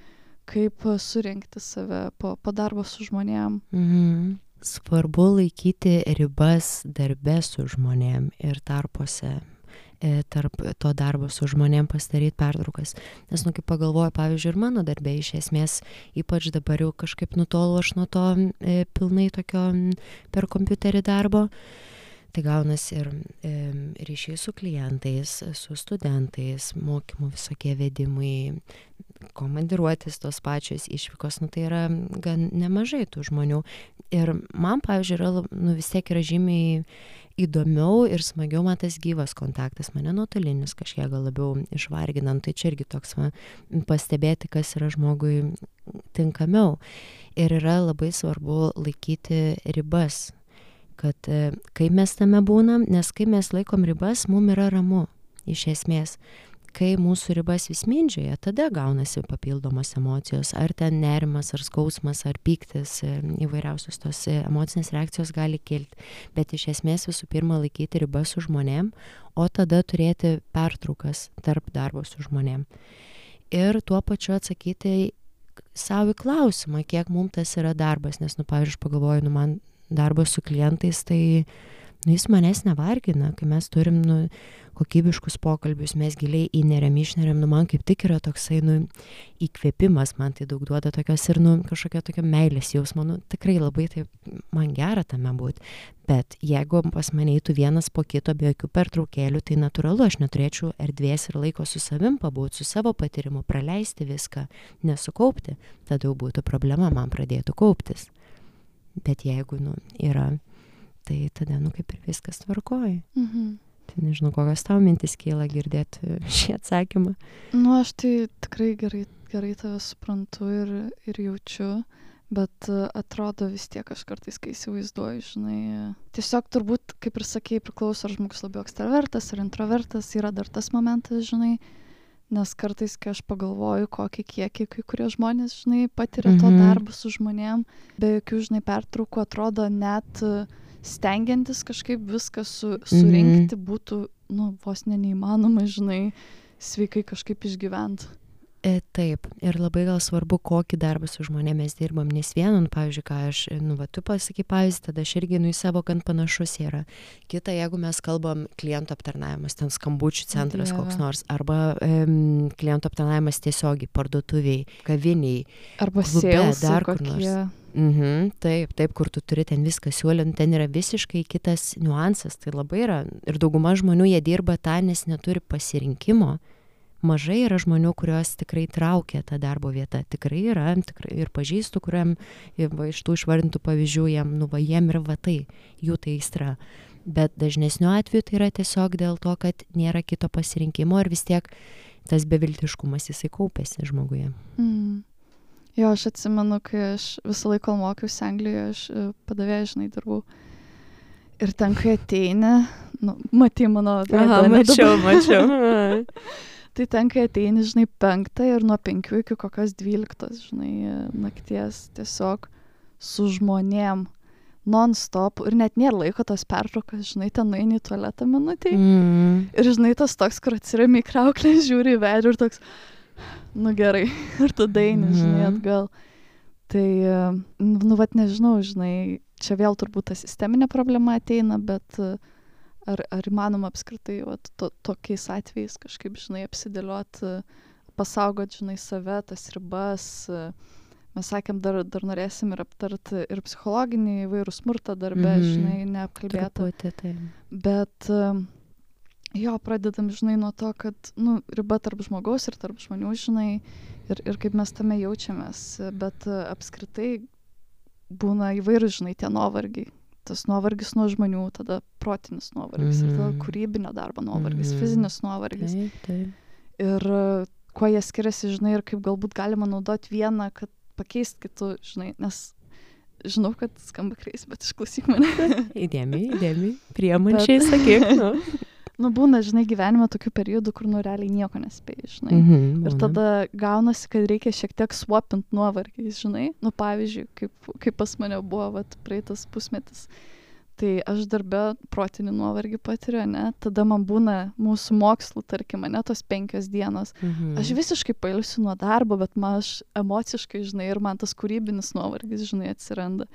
kaip surinkti save po, po darbo su žmonėm. Mhm. Svarbu laikyti ribas darbe su žmonėm ir tarpuose E, tarp to darbo su žmonėm pasidaryti pertraukas. Nes, nu, kaip pagalvoju, pavyzdžiui, ir mano darbė iš esmės, ypač dabar jau kažkaip nutolu aš nuo to e, pilnai tokio per kompiuterį darbo. Tai gaunas ir e, ryšiai su klientais, su studentais, mokymų visokie vedimai, komandiruotis tos pačios išvykos, nu tai yra gan nemažai tų žmonių. Ir man, pavyzdžiui, yra, nu vis tiek yra žymiai įdomiau ir smagiau man tas gyvas kontaktas, mane nuotolinis kažkiek gal labiau išvarginant, tai čia irgi toks va, pastebėti, kas yra žmogui tinkamiau. Ir yra labai svarbu laikyti ribas, kad e, kai mes tame būnam, nes kai mes laikom ribas, mum yra ramu, iš esmės kai mūsų ribas vis mindžioja, tada gaunasi papildomos emocijos, ar ten nerimas, ar skausmas, ar pyktis, e, įvairiausios tos e, emocinės reakcijos gali kilti. Bet iš esmės visų pirma laikyti ribas su žmonėm, o tada turėti pertraukas tarp darbo su žmonėm. Ir tuo pačiu atsakyti savo į klausimą, kiek mums tas yra darbas, nes, nu, pavyzdžiui, pagalvoju, nu, man darbas su klientais, tai nu, jis manęs nevargina, kai mes turim nu, kokybiškus pokalbius, mes giliai įneriam, išneriam, nu man kaip tik yra toksai, nu, įkvėpimas, man tai daug duoda tokios ir, nu, kažkokia tokia meilės jausmo, nu, tikrai labai taip, man gera tame būti. Bet jeigu pas mane eitų vienas po kito be jokių pertraukėlių, tai natūralu, aš neturėčiau erdvės ir laiko su savim pabūti, su savo patyrimu, praleisti viską, nesukaupti, tada jau būtų problema, man pradėtų kauptis. Bet jeigu, nu, yra, tai tada, nu, kaip ir viskas tvarkoja. Mhm. Tai nežinau, kokios tau mintis kyla girdėti šį atsakymą. Nu, aš tai tikrai gerai, gerai tave suprantu ir, ir jaučiu, bet e, atrodo vis tiek aš kartais, kai įsivaizduoju, žinai, tiesiog turbūt, kaip ir sakėjai, priklauso, ar žmogus labiau ekstravertas ar introvertas, yra dar tas momentas, žinai, nes kartais, kai aš pagalvoju, kokį kiekį kai kurie žmonės, žinai, patiria to mhm. darbą su žmonėm, be jokių, žinai, pertraukų, atrodo net uh, stengiantis kažkaip viską su, surinkti mm. būtų, nu, vos ne neįmanoma, žinai, sveikai kažkaip išgyventi. E, taip, ir labai gal svarbu, kokį darbą su žmonėmis dirbam, nes vienu, nu, pavyzdžiui, ką aš, nu, va, tu pasakai pavyzdį, tada aš irgi, nu, į savo gan panašus yra. Kita, jeigu mes kalbam klientų aptarnavimas, ten skambučių centras Dieve. koks nors, arba um, klientų aptarnavimas tiesiogiai, parduotuviai, kaviniai, arba klube, dar kur nors. Mhm, taip, taip, kur tu turi ten viską siūlint, ten yra visiškai kitas niuansas, tai labai yra. Ir dauguma žmonių jie dirba tą, nes neturi pasirinkimo. Mažai yra žmonių, kuriuos tikrai traukia ta darbo vieta. Tikrai yra, tikrai ir pažįstu, kuriam va, iš tų išvardintų pavyzdžių, jiem, nu, va, jiem ir va tai, jų tai aistra. Bet dažnesniu atveju tai yra tiesiog dėl to, kad nėra kito pasirinkimo ir vis tiek tas beviltiškumas jisai kaupėsi žmoguje. Mm. Jo, aš atsimenu, kai aš visą laiką mokiausi Anglijoje, aš e, padavėjai, žinai, dirbau. Ir ten, kai ateini, nu, matai mano. Aha, mačiau, mačiau. tai ten, kai ateini, žinai, penktą ir nuo penkių iki kokios dvyliktos, žinai, nakties tiesiog su žmonėm non-stop ir net nėra laiko tos pertraukos, žinai, ten nueini į tualetą minutį. Mm. Ir žinai, tas toks, kur atsirami į krauklę, žiūri į veidį ir toks, nu gerai, ir tada eini, žinai, mhm. atgal. Tai, nu, nu, vat nežinau, žinai, čia vėl turbūt ta sisteminė problema ateina, bet ar, ar įmanoma apskritai, vat, to, tokiais atvejais kažkaip, žinai, apsidėliot, pasaugot, žinai, save, tas ribas. Mes sakėm, dar, dar norėsim ir aptarti ir psichologinį įvairų smurtą darbę, mm -hmm. žinai, neapkalbėtą. Tai. Bet jo pradedam žinai nuo to kad nu riba tarp žmogaus ir tarp žmonių žinai ir ir kaip mes tame jaučiamės bet apskritai būna įvairūs žinai tie nuovargiai tas nuovargis nuo žmonių tada protinis nuovargis mm tada mhm. kūrybinio darbo nuovargis mm fizinis nuovargis taip, taip. ir kuo jie skiriasi žinai ir kaip galbūt galima naudot vieną kad pakeist kitu žinai nes žinau, kad skamba kreis, bet išklausyk mane. įdėmiai, įdėmiai, priemančiai, bet... sakyk. Nu nu būna žinai gyvenime tokių periodų kur nu realiai nieko nespėji žinai. Mhm, ir tada gaunasi kad reikia šiek tiek swapint nuovargiais žinai. Nu pavyzdžiui kaip kaip pas mane buvo vat praeitas pusmetis tai aš darbe protinį nuovargį patiriu ane tada man būna mūsų mokslų tarkim ane tos penkios dienos mhm. aš visiškai pailsiu nuo darbo bet man aš emociškai žinai ir man tas kūrybinis nuovargis žinai atsiranda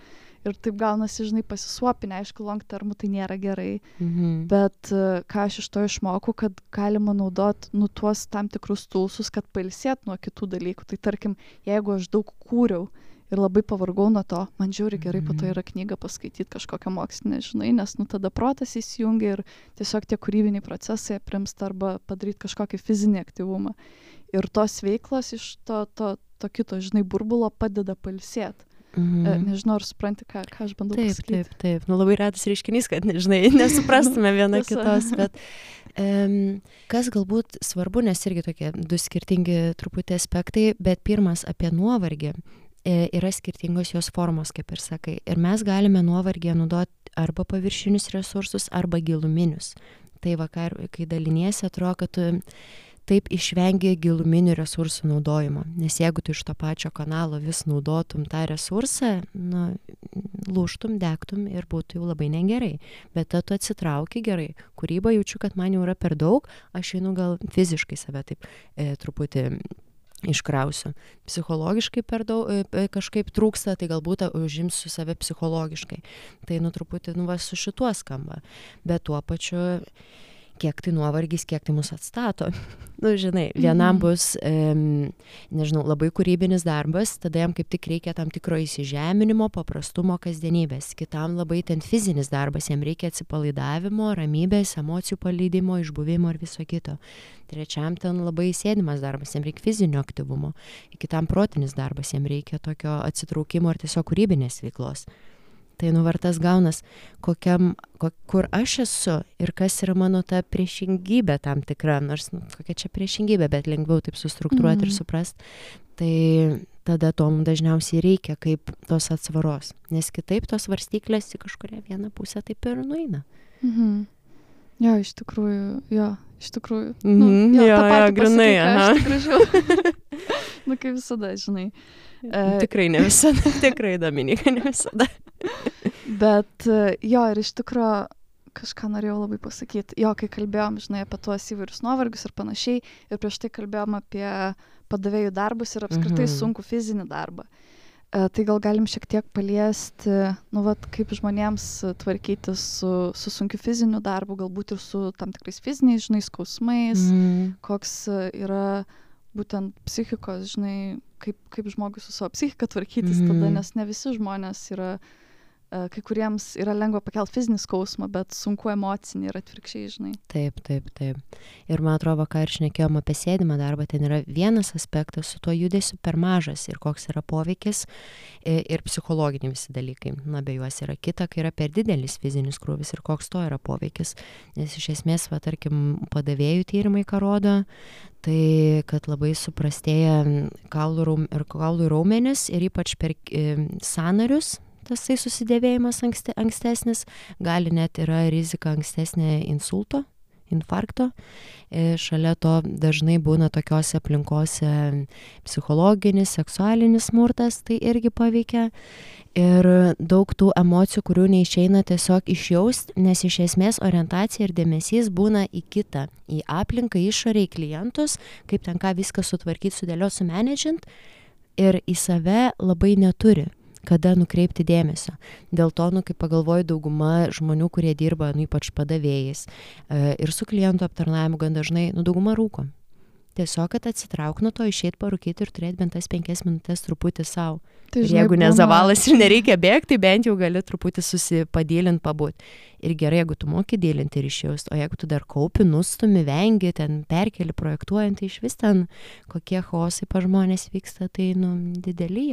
ir taip gaunasi, žinai, pasisuopinę, aišku, long termų tai nėra gerai, mhm. bet ką aš iš to išmokau, kad galima naudot, nu, tuos tam tikrus tulsus, kad pailsėt nuo kitų dalykų. Tai tarkim, jeigu aš daug kūriau ir labai pavargau nuo to, man žiūri gerai, po to mhm. yra knyga paskaityti kažkokią mokslinę, žinai, nes, nu, tada protas įsijungia ir tiesiog tie kūrybiniai procesai aprimsta arba padaryti kažkokį fizinį aktyvumą. Ir tos veiklos iš to, to, to kito, žinai, burbulo padeda palsėti. Mhm. Nežinau, ar supranti, ką, ką aš bandau taip, pasakyti. Taip, taip, nu labai retas reiškinys, kad, nežinai, nesuprastume viena kitos, bet um, kas galbūt svarbu, nes irgi tokie du skirtingi truputį aspektai, bet pirmas apie nuovargį e, yra skirtingos jos formos, kaip ir sakai. Ir mes galime nuovargį naudoti arba paviršinius resursus, arba giluminius. Tai vakar, kai daliniesi, atrodo, kad tu taip išvengi giluminių resursų naudojimo nes jeigu tu iš to pačio kanalo vis naudotum tą resursą nu lūžtum degtum ir būtų jau labai negerai bet tada tu atsitrauki gerai kūryba jaučiu kad man jau yra per daug aš einu gal fiziškai save taip e, truputį iškrausiu. Psichologiškai per daug e, kažkaip trūksta tai galbūt užimsiu save psichologiškai. Tai nu truputį nu va su šituo skamba. Bet tuo pačiu kiek tai nuovargis, kiek tai mus atstato. nu, žinai, vienam mhm. bus, um, nežinau, labai kūrybinis darbas, tada jam kaip tik reikia tam tikro įsižeminimo, paprastumo, kasdienybės. Kitam labai ten fizinis darbas, jam reikia atsipalaidavimo, ramybės, emocijų paleidimo, išbuvimo ir viso kito. Trečiam ten labai sėdimas darbas, jam reikia fizinio aktyvumo. Kitam protinis darbas, jam reikia tokio atsitraukimo ir tiesiog kūrybinės veiklos tai nu var tas gaunas kokiam ko kur aš esu ir kas yra mano ta priešingybė tam tikra nors nu kokia čia priešingybė bet lengviau taip sustruktūruot ir Mhm. suprast tai tada to mum dažniausiai reikia kaip tos atsvaros nes kitaip tos svarstyklės į kažkurią vieną pusę taip ir nueina Mhm. Jo, iš tikrųjų, jo, iš tikrųjų. Mhm, tą jo, jo, ką aha. Aš gražiau. nu, kaip visada, žinai. E, tikrai ne visada tikrai dominika ne visada Bet e, jo, ir iš tikrųjų kažką norėjau labai pasakyti. Jo, kai kalbėjom, žinai, apie tuos įvairius nuovargius ir panašiai, ir prieš tai kalbėjom apie padavėjų darbus ir apskritai Mhm. mhm. sunku fizinį darbą. E, tai gal galim šiek tiek paliesti, nu, vat, kaip žmonėms tvarkytis su, su sunkiu fiziniu darbu, galbūt ir su tam tikrais fiziniais, žinai, skausmais, Mhm. koks e, yra būtent psichikos, žinai, kaip, kaip žmogui su savo psichika tvarkytis mm. tada, Mhm. nes ne visi žmonės yra, e, kai kuriems yra lengva pakelti fizinį skausmą, bet sunku emocinį ir atvirkščiai, žinai. Taip, taip, taip. Ir man atrodo, ką ir šnekėjom apie sėdimą darbą, ten yra vienas aspektas su tuo judesiu per mažas ir koks yra poveikis i- ir psichologiniai visi dalykai. Na, be juos yra kita, kai yra per didelis fizinis krūvis ir koks to yra poveikis. Nes iš esmės, va, tarkim, padavėjų tyrimai ką rodo, tai kad labai suprastėja kaulų, raum, kaulų raumenis ir ypač per e, sanarius. Tasai susidėvėjimas ankste, ankstesnis, gali net yra rizika ankstesnė insulto, infarkto. E, Šalia to dažnai būna tokiose aplinkose psichologinis, seksualinis smurtas, tai irgi paveikia. Ir daug tų emocijų, kurių neišeina tiesiog išjaust, nes iš esmės orientacija ir dėmesys būna į kitą, į aplinką, išorę, į klientus, kaip ten ką viską sutvarkyti, sudėlioti, sumenedžint. Ir į save labai neturi kada nukreipti dėmesio. Dėl to, nu, kaip pagalvoju, dauguma žmonių, kurie dirba, nu, ypač padavėjais e, ir su klientų aptarnavimu gan dažnai, nu, dauguma rūko. Tiesiog, kad atsitrauk nuo to, išeit parūkyti ir turėti bent tas penkias minutės truputį savo. Tai, Ir jeigu nezavalas ir nereikia bėgti, tai bent jau gali truputį susipadėlinti, pabūti. Ir gerai, jeigu tu moki dėlinti ir išjaust, o jeigu tu dar kaupi, nustumi, vengi, ten perkeli projektuojant, tai iš vis ten kokie chaosai pa žmonės vyksta, tai, nu, didelį.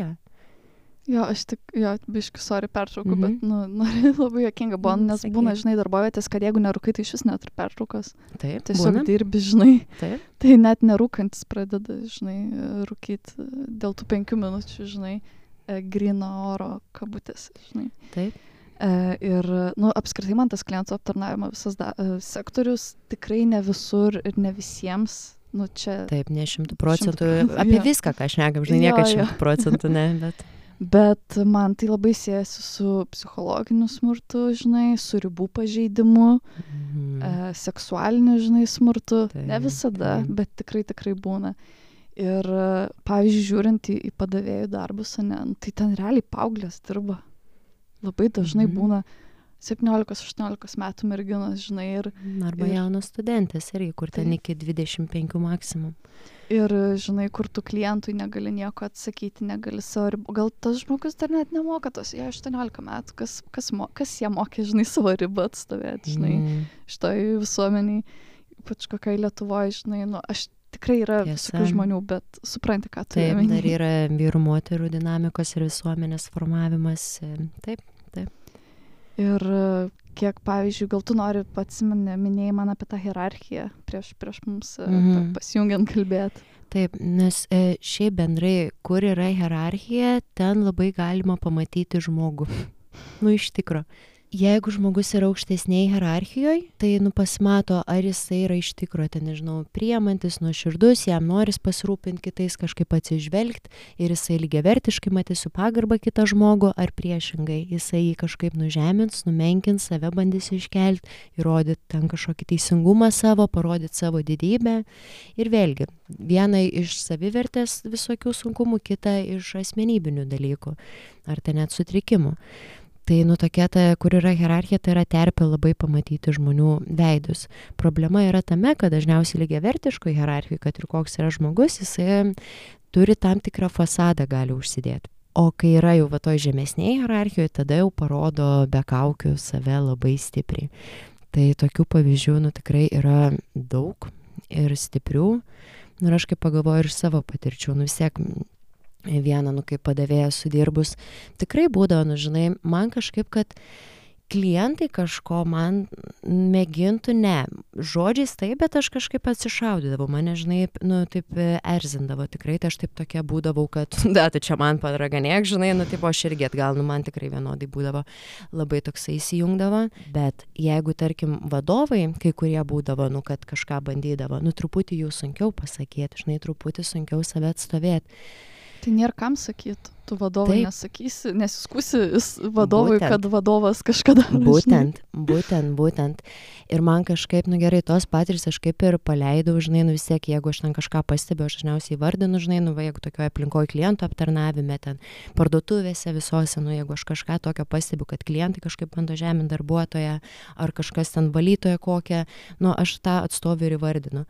Jo, aš tik, jo, biški, sorry, pertraukiu, Mhm. mhm. bet, nu, nu, labai jokinga buvo, Mhm, nes sakyk. būna, žinai, darbovietės, kad jeigu nerūkai, tai iš vis neturi pertraukos. Taip, Tiesiog būna. dirbi, žinai. Taip. Tai net nerūkantis pradeda, žinai, rūkyti dėl tų penkių minučių, žinai, e, grino oro kabutės, žinai. Taip. E, Ir, nu, apskritai man tas klientų aptarnavimo visas da, e, sektorius tikrai ne visur ir ne visiems. Nu, čia Taip, ne šimtų procentų. procentų, Apie jo. viską, ką šnekam, žinai, Jo, niekad jo. šimtų procentų ne, bet. Bet man tai labai siejasi su psichologiniu smurtu, žinai, su ribų pažeidimu, Mhm. e, seksualiniu, žinai, smurtu. Taip, ne visada, taip. bet tikrai, tikrai būna. Ir, e, pavyzdžiui, žiūrint į, į padavėjų darbus, ane, nu, tai ten realiai paauglės dirba. Labai dažnai Mhm. būna 17-18 metų merginos, žinai, ir, Arba ir- jaunos studentės irgi, kur ten Taip. iki 25 maksimum. ir, žinai, kur tu klientui negali nieko atsakyti, negali savo ribų. Gal tas žmogus dar net nemoka tos, jie 18 metų, kas, kas, mo, kas jie mokė, žinai, savo ribą atstovėti, žinai. Mm. šitoj visuomeniai, ypač kokiai Lietuvoje, žinai, nu, aš tikrai yra visokių žmonių, bet supranti, ką tu Taip, dar yra vyrų moterų dinamikos ir visuomenės formavimas. e, Taip, Ir e, kiek, pavyzdžiui, gal tu nori pats minėjai man apie tą hierarchiją prieš, prieš mums mhm. Mhm. pasijungiant kalbėti. taip, nes e, šiaip bendrai, kur yra hierarchija, ten labai galima pamatyti žmogų. nu, iš tikro. Jeigu žmogus yra aukštesniai hierarchijoje, tai nu pasimato, ar jisai yra iš tikrųjų, ten nežinau, priemantis, nuoširdus, jam noris pasirūpinti kitais, kažkaip atsižvelgti ir jisai lygiavertiškai matys su pagarba kitą žmogų, ar priešingai, jisai jį kažkaip nužemins, numenkins, save bandys iškelti, įrodyti ten kažkokį teisingumą savo, parodyti savo didybę. Ir vėlgi, viena iš savivertės visokių sunkumų, kita iš asmenybinių dalykų, ar ten net sutrikimų tai nu tokia ta kur yra hierarchija tai yra terpė labai pamatyti žmonių veidus. Problema yra tame kad dažniausiai lygiavertiškoj hierarchijoj kad ir koks yra žmogus jisai turi tam tikrą fasadą gali užsidėt. O kai yra jau va toj žemesnėj hierarchijoj tada jau parodo be kaukių save labai stipriai. Tai tokių pavyzdžių nu tikrai yra daug ir stiprių. Nu ir aš kai pagalvoju ir savo patirčių nu vis tiek vieną, nu, kaip padavėja sudirbus, tikrai būdavo, nu, žinai, man kažkaip, kad klientai kažko man mėgintų, ne, žodžiais taip, bet aš kažkaip atsišaudydavau, mane, žinai, nu, taip erzindavo tikrai, tai aš taip tokia būdavau, kad, da, tai čia man padraganėk, žinai, nu, taip, aš irgi atgal, nu, man tikrai vienodai būdavo, labai toksai įsijungdavo, bet jeigu, tarkim, vadovai, kai kurie būdavo, nu, kad kažką bandydavo, nu, truputį jų sunkiau pasakyti, žinai, truputį sunkiau save atstovėti Tai nėra kam sakyti, tu vadovai Taip. nesakysi, nesiskusi vadovui, būtent. kad vadovas kažkada. Būtent, būtent, būtent. Ir man kažkaip, nu gerai, tos patirtis aš kaip ir paleidau, žinai, nu vis tiek, jeigu aš ten kažką pastebiu, aš dažniausiai vardinu, žinai, nu va, jeigu tokioje aplinkoje klientų aptarnavime, ten parduotuvėse visose, nu jeigu aš kažką tokio pastebiu, kad klientai kažkaip bando žeminti darbuotoją, ar kažkas ten valytoja kokią, nu aš tą atstovį ir įvardinu.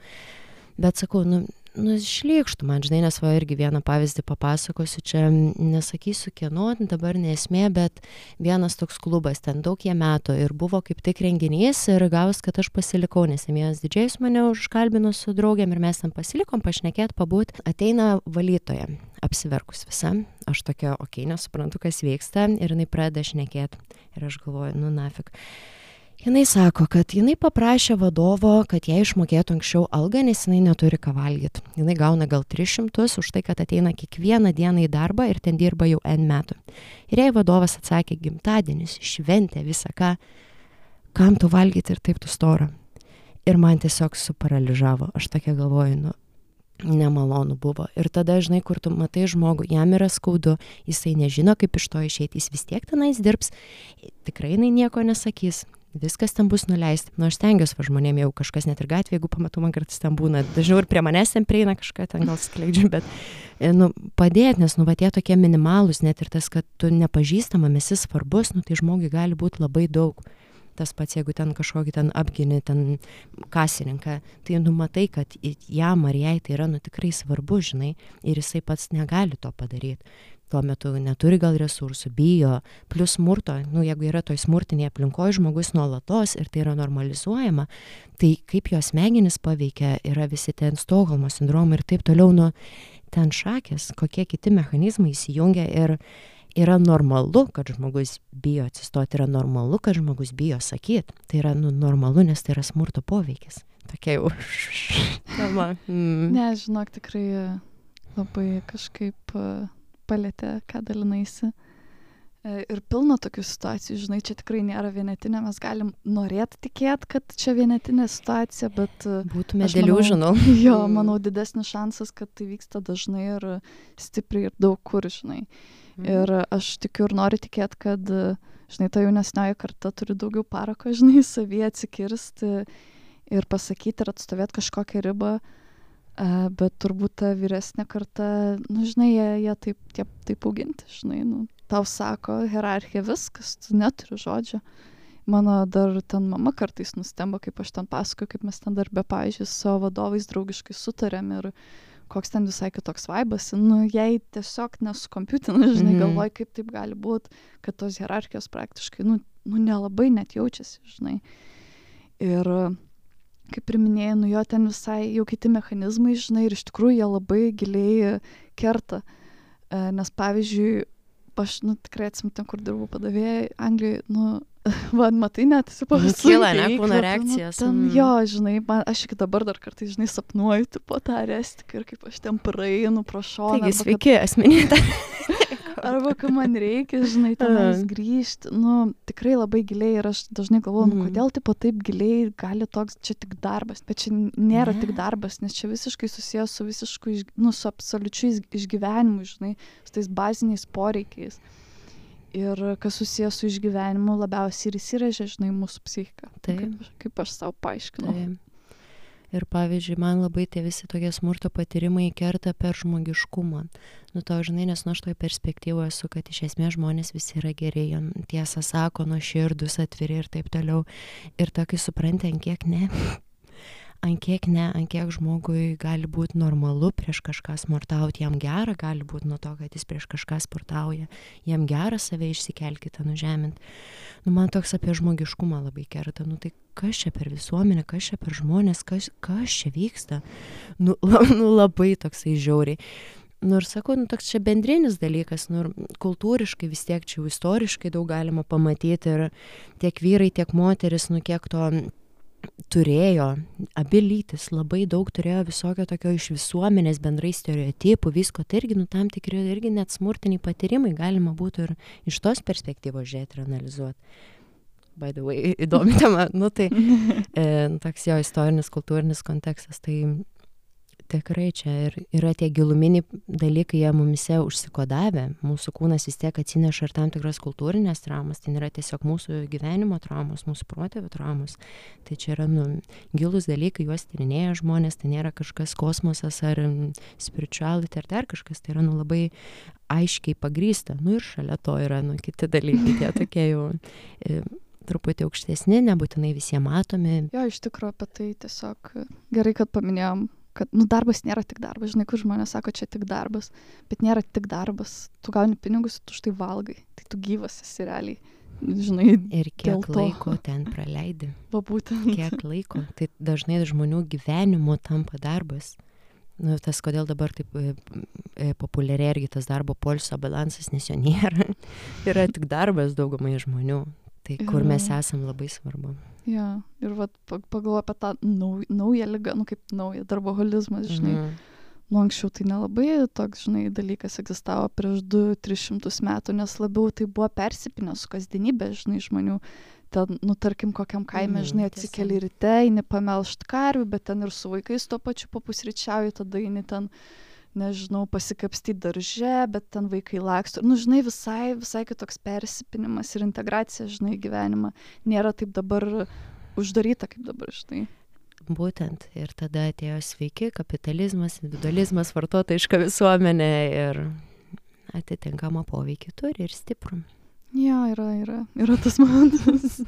Bet sakau, nu, nu šlykštu man žinai nes va irgi vieną pavyzdį papasakosiu. Čia nesakysiu kieno dabar ne esmė bet vienas toks klubas ten daug jie metų ir buvo kaip tik renginys ir gavos kad aš pasilikau nes ten vienas didžėjus mane užkalbino su draugėm ir mes ten pasilikom pašnekėt pabūt. Ateina valytoja apsiverkus visa. Aš tokia okei nesuprantu kas vyksta ir jinai pradeda šnekėt. Ir aš galvoju nu nafik jinai sako kad jinai paprašė vadovo kad jai išmokėtų anksčiau algą nes jinai neturi ką valgyt. Jinai gauna gal tris šimtus už tai kad ateina kiekvieną dieną į darbą ir ten dirba jau n metų. Ir jai vadovas atsakė gimtadienis šventė visa ką. Kam tu valgyt ir taip tu stora? Ir man tiesiog suparalyžavo. Aš tokia galvoju nu nemalonu buvo. Ir tada žinai kur tu matai žmogų jam yra skaudu jisai nežino kaip iš to išeit jis vis tiek tenais dirbs. Tikrai jinai nieko nesakys viskas ten bus nuleista. Nu aš stengiuos va žmonėm jeigu kažkas net ir gatvėj jeigu pamatau man kartais ten būna dažniau ir prie manęs ten prieina kažką ten gal skleidžia bet e, nu padėt nes nu va tie tokie minimalūs net ir tas kad tu nepažįstamam esi svarbus nu tai žmogui gali būt labai daug. Tas pats jeigu ten kažkokį ten apgini ten kasininką tai nu matai kad jam ar jai tai yra nu tikrai svarbu žinai ir jisai pats negali to padaryt tuo metu neturi gal resursų bijo plius smurto nu jeigu yra toj smurtinėj aplinkoj žmogus nuolatos ir tai yra normalizuojama tai kaip jo smegenis paveikia yra visi ten stokholmo sindromai ir taip toliau nu ten šakės kokie kiti mechanizmai įsijungia ir yra normalu kad žmogus bijo atsistot yra normalu kad žmogus bijo sakyt. Tai yra nu normalu nes tai yra smurto poveikis. Tokia jau tema. Mm. ne žinok tikrai labai kažkaip palietė, ką dalinaisi. E, ir pilna tokių situacijų, žinai, čia tikrai nėra vienetinė, mes galim norėti tikėti, kad čia vienetinė situacija, bet... E, Būtume dėlių, žinau. Jo, manau, didesnis šansas, kad tai vyksta dažnai ir stipriai ir daug kur, žinai. Mm. Ir aš tikiu ir noriu tikėti, kad, žinai, ta jaunesnioji karta turi daugiau parako, žinai, savyje atsikirsti ir pasakyti ir atstovėti kažkokią ribą, uh, bet turbūt ta vyresnė karta, nu, žinai, jie, jie taip, tie, taip auginti, žinai, nu, tau sako hierarchija viskas, tu neturi žodžio. Mano dar ten mama kartais nustemba, kaip aš ten pasakoju, kaip mes ten darbę, pavyzdžiui, su savo vadovais draugiškai sutarėm ir koks ten visai kitoks vaibas, nu, jai tiesiog nesukompiutina, žinai, -hmm. galvoj, kaip taip gali būti, kad tos hierarchijos praktiškai, nu, nu nelabai net jaučiasi, žinai. Ir uh, kaip ir minėjai, nu jo ten visai jau kiti mechanizmai, žinai, ir iš tikrųjų jie labai giliai kerta. E, nes pavyzdžiui, aš, nu, tikrai atsimtam, kur dirbau padavėjai Anglijoje, nu, man matai net, esi pavasarį. Kyla, ne, kūno reakcijas. Nu, ten, mm. Jo, žinai, man, aš iki dabar dar kartais, žinai, sapnuoju, tipo tą restiką ir kaip aš ten praeinu šoną. Taigi, sveiki, kad... asmenybė. Arba kai man reikia, žinai, tenais grįžti, nu, tikrai labai giliai ir aš dažnai galvoju, nu, Mhm. kodėl tipo taip giliai gali toks, čia tik darbas, bet čia nėra tik Ne. darbas, nes čia visiškai susijęs su visišku, iš- nu, su absoliučiu iš- išgyvenimu, žinai, su tais baziniais poreikiais. Ir kas susijęs su išgyvenimu labiausiai ir įsirėžia, žinai, mūsų psichiką. Taip. Kaip, aš- kaip aš savo paaiškinau. Tai. Ir pavyzdžiui, man labai tie visi tokie smurto patyrimai kerta per žmogiškumą. Nu, to žinai, nes nuo aš toj perspektyvoje esu, kad iš esmės žmonės visi yra geri, jie tiesą sako, nuo širdus atviri ir taip toliau. Ir tokai supranti, ant kiek ne. Ant kiek ne, ant kiek žmogui gali būti normalu prieš kažką smurtauti, jam gera gali būti nuo to, kad jis prieš kažką sportauja, jam gera save išsikelkite, nužeminti nu, man toks apie žmogiškumą labai kerta. Nu tai kas čia per visuomenę, kas čia per žmonės, kas, kas čia vyksta. Nu, la, nu labai toksai žiauriai. Nu ir sakau, nu toks čia bendrinis dalykas, nu ir kultūriškai vis tiek čia jau istoriškai daug galima pamatyti ir tiek vyrai, tiek moteris, nu kiek to turėjo, abi lytis labai daug turėjo visokio tokio iš visuomenės bendrai stereotipų, visko, tai irgi, nu tam tikri irgi net smurtiniai patyrimai galima būtų ir iš tos perspektyvos žiūrėti ir analizuoti. By the way, įdomi tema, nu tai e, toks jo istorinis, kultūrinis kontekstas, tai tikrai čia ir yra tie giluminiai dalykai, jie mumise užsikodavę, mūsų kūnas vis tiek atsineša ir tam tikras kultūrinės traumas, tai nėra tiesiog mūsų gyvenimo traumos, mūsų protėvių traumos, tai čia yra nu, gilus dalykai, juos tyrinėja žmonės, tai nėra kažkas kosmosas ar spirituality ar dar kažkas, tai yra nu, labai aiškiai pagrysta, nu ir šalia to yra nu, kiti dalykai, tie tokie jau e, truputį aukštesni, nebūtinai visiems matomi. Jo, iš tikrųjų apie tai tiesiog gerai, kad paminėjom, kad nu, darbas nėra tik darbas. Žinai, kur žmonės sako, čia tik darbas, bet nėra tik darbas. Tu gauni pinigus, tu štai valgai. Tai tu gyvas esi realiai. Žinai, Ir kiek laiko ten praleidi, va būtent. kiek laiko. Tai dažnai žmonių gyvenimo tampa darbas. Nu, tas, kodėl dabar taip e, e, populiariai irgi tas darbo polsio balansas, nes jo nėra. Yra tik darbas daugumai žmonių. Tai kur mes esam labai svarbu. Ja, ir vat pa- pagalvoju apie tą nau, naują lygą, nu kaip naują darboholizmas, žinai. Mhm. Nu anksčiau tai nelabai toks, žinai, dalykas egzistavo prieš 2-300 metų, nes labiau tai buvo persipinę su kasdienybė, žinai, žmonių. Ten, nu, tarkim, kokiam kaime, Mhm, žinai, atsikeli ryte, eini pamelšt karvių, bet ten ir su vaikais tuo pačiu papusryčiauji, tada eini ten, nežinau, pasikapstyti darže, bet ten vaikai laksto. Nu, žinai, visai, visai kitoks persipinimas ir integracija, žinai, į gyvenimą. Nėra taip dabar uždaryta, kaip dabar, žinai. Būtent. Ir tada atėjo sveiki kapitalizmas, individualizmas, vartotojiška visuomenė ir atitinkamą poveikį turi ir stiprų. Jo, yra, yra, yra tas momentas.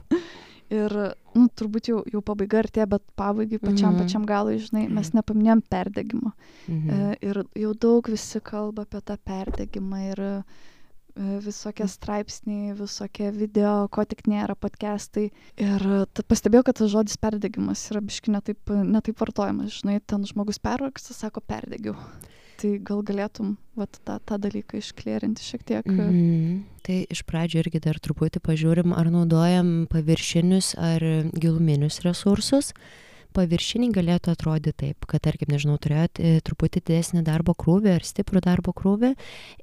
Ir, nu, turbūt jau, jau pabaiga artėja, bet pabaigai pačiam, Mhm. pačiam galui, žinai, mes Mhm. nepaminėjom perdegimo. Mhm. E, ir jau daug visi kalba apie tą perdegimą ir e, visokie straipsniai, visokie video, ko tik nėra, podcastai. Ir pastebėjau, kad tas žodis perdegimas yra biški netaip, netaip vartojamas. Žinai, ten žmogus pervargsta, sako perdegiau. Tai gal galėtum vat, tą, tą dalyką išklėrinti šiek tiek. Mhm. Tai iš pradžių irgi dar truputį pažiūrim, ar naudojam paviršinius ar giluminius resursus. Paviršiniai galėtų atrodyti taip, kad, tarkim, nežinau, turėjot e, truputį didesnį darbo krūvį ar stiprų darbo krūvį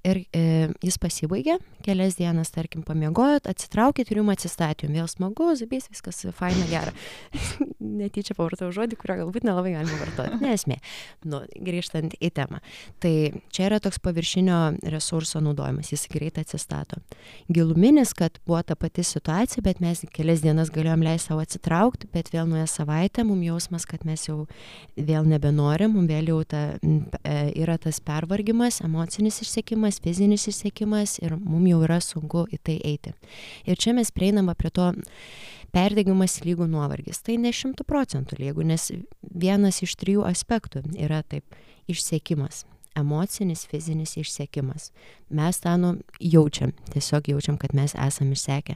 ir e, jis pasibaigė, kelias dienas, tarkim, pamiegojot, atsitraukėt ir jums atsistatė, jums vėl smagu, zubės, viskas faina, gera. Netyčia pavartau žodį, kurio galbūt nelabai galima vartoti. Nesmė. Nu, grįžtant į temą. Tai čia yra toks paviršinio resurso naudojimas, jis greit atsistato. Giluminis, kad buvo ta pati situacija, bet mes kelias dienas galėjom leisti savo atsitraukti, bet vėl nuėję savaitę mums jausmas, kad mes jau vėl nebenorim, mums vėl jau ta, e, yra tas pervargimas, emocinis išsiekimas, fizinis išsiekimas ir mums jau yra sunku į tai eiti. Ir čia mes prieinama prie to perdegimas lygų nuovargis. Tai ne šimtų procentų lygų, nes vienas iš trijų aspektų yra taip išsiekimas. Emocinis, fizinis išsiekimas. Mes tą nu, jaučiam, tiesiog jaučiam, kad mes esame išsekę.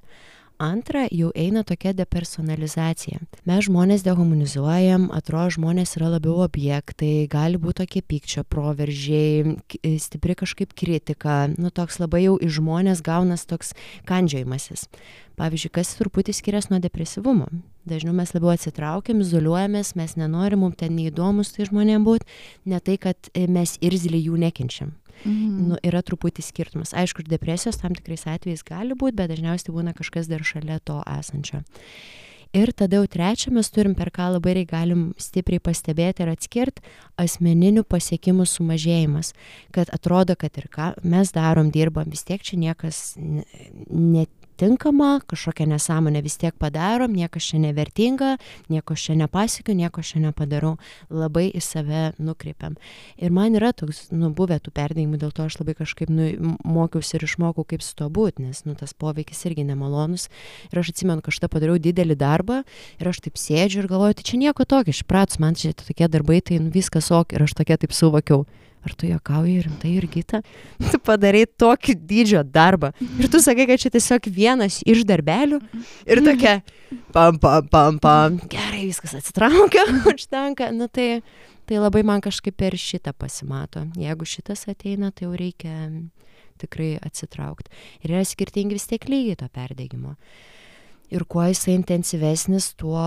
Antra, jau eina tokia depersonalizacija. Mes žmonės dehumanizuojam, atrodo, žmonės yra labiau objektai, gali būti tokie pykčio proveržiai, k- stipri kažkaip kritika, nu toks labai jau iš žmonės gaunas toks kandžiojimasis. Pavyzdžiui, kas truputį skiriasi nuo depresyvumo. Dažniau mes labiau atsitraukiam, izoliuojamės, mes nenorim, mums ten neįdomus tai žmonėm būti, ne tai, kad e, mes irzliai jų nekenčiam. Mhm. Nu, yra truputį skirtumas. Aišku, ir depresijos tam tikrais atvejais gali būti, bet dažniausiai būna kažkas dar šalia to esančio. Ir tada jau trečią mes turim, per ką labai galim stipriai pastebėti ir atskirti asmeninių pasiekimų sumažėjimas. Kad atrodo, kad ir ką mes darom, dirbam, vis tiek čia niekas net tinkama, kažkokią nesąmonę vis tiek padarom, niekas čia nevertinga, nieko čia nepasiekiu, nieko čia nepadarau, labai į save nukreipiam. Ir man yra toks, nu, buvę tų perdėjimų, dėl to aš labai kažkaip, nu, mokiausi ir išmokau, kaip su to būti, nes, nu, tas poveikis irgi nemalonus. Ir aš atsimenu, kažkada padariau didelį darbą ir aš taip sėdžiu ir galvoju, tai čia nieko tokio, iš pratus man čia tokie darbai, tai nu, viskas ok ir aš tokia taip suvokiau ar tu juokauji rimtai ir gita, tu padarai tokį dydžio darbą. Ir tu sakai, kad čia tiesiog vienas iš darbelių ir tokia, pam, pam, pam, pam, gerai, viskas atsitraukia, užtenka. Na tai, tai labai man kažkaip per šitą pasimato. Jeigu šitas ateina, tai jau reikia tikrai atsitraukti. Ir yra skirtingi vis tiek lygiai to perdėgymo ir kuo jisai intensyvesnis, tuo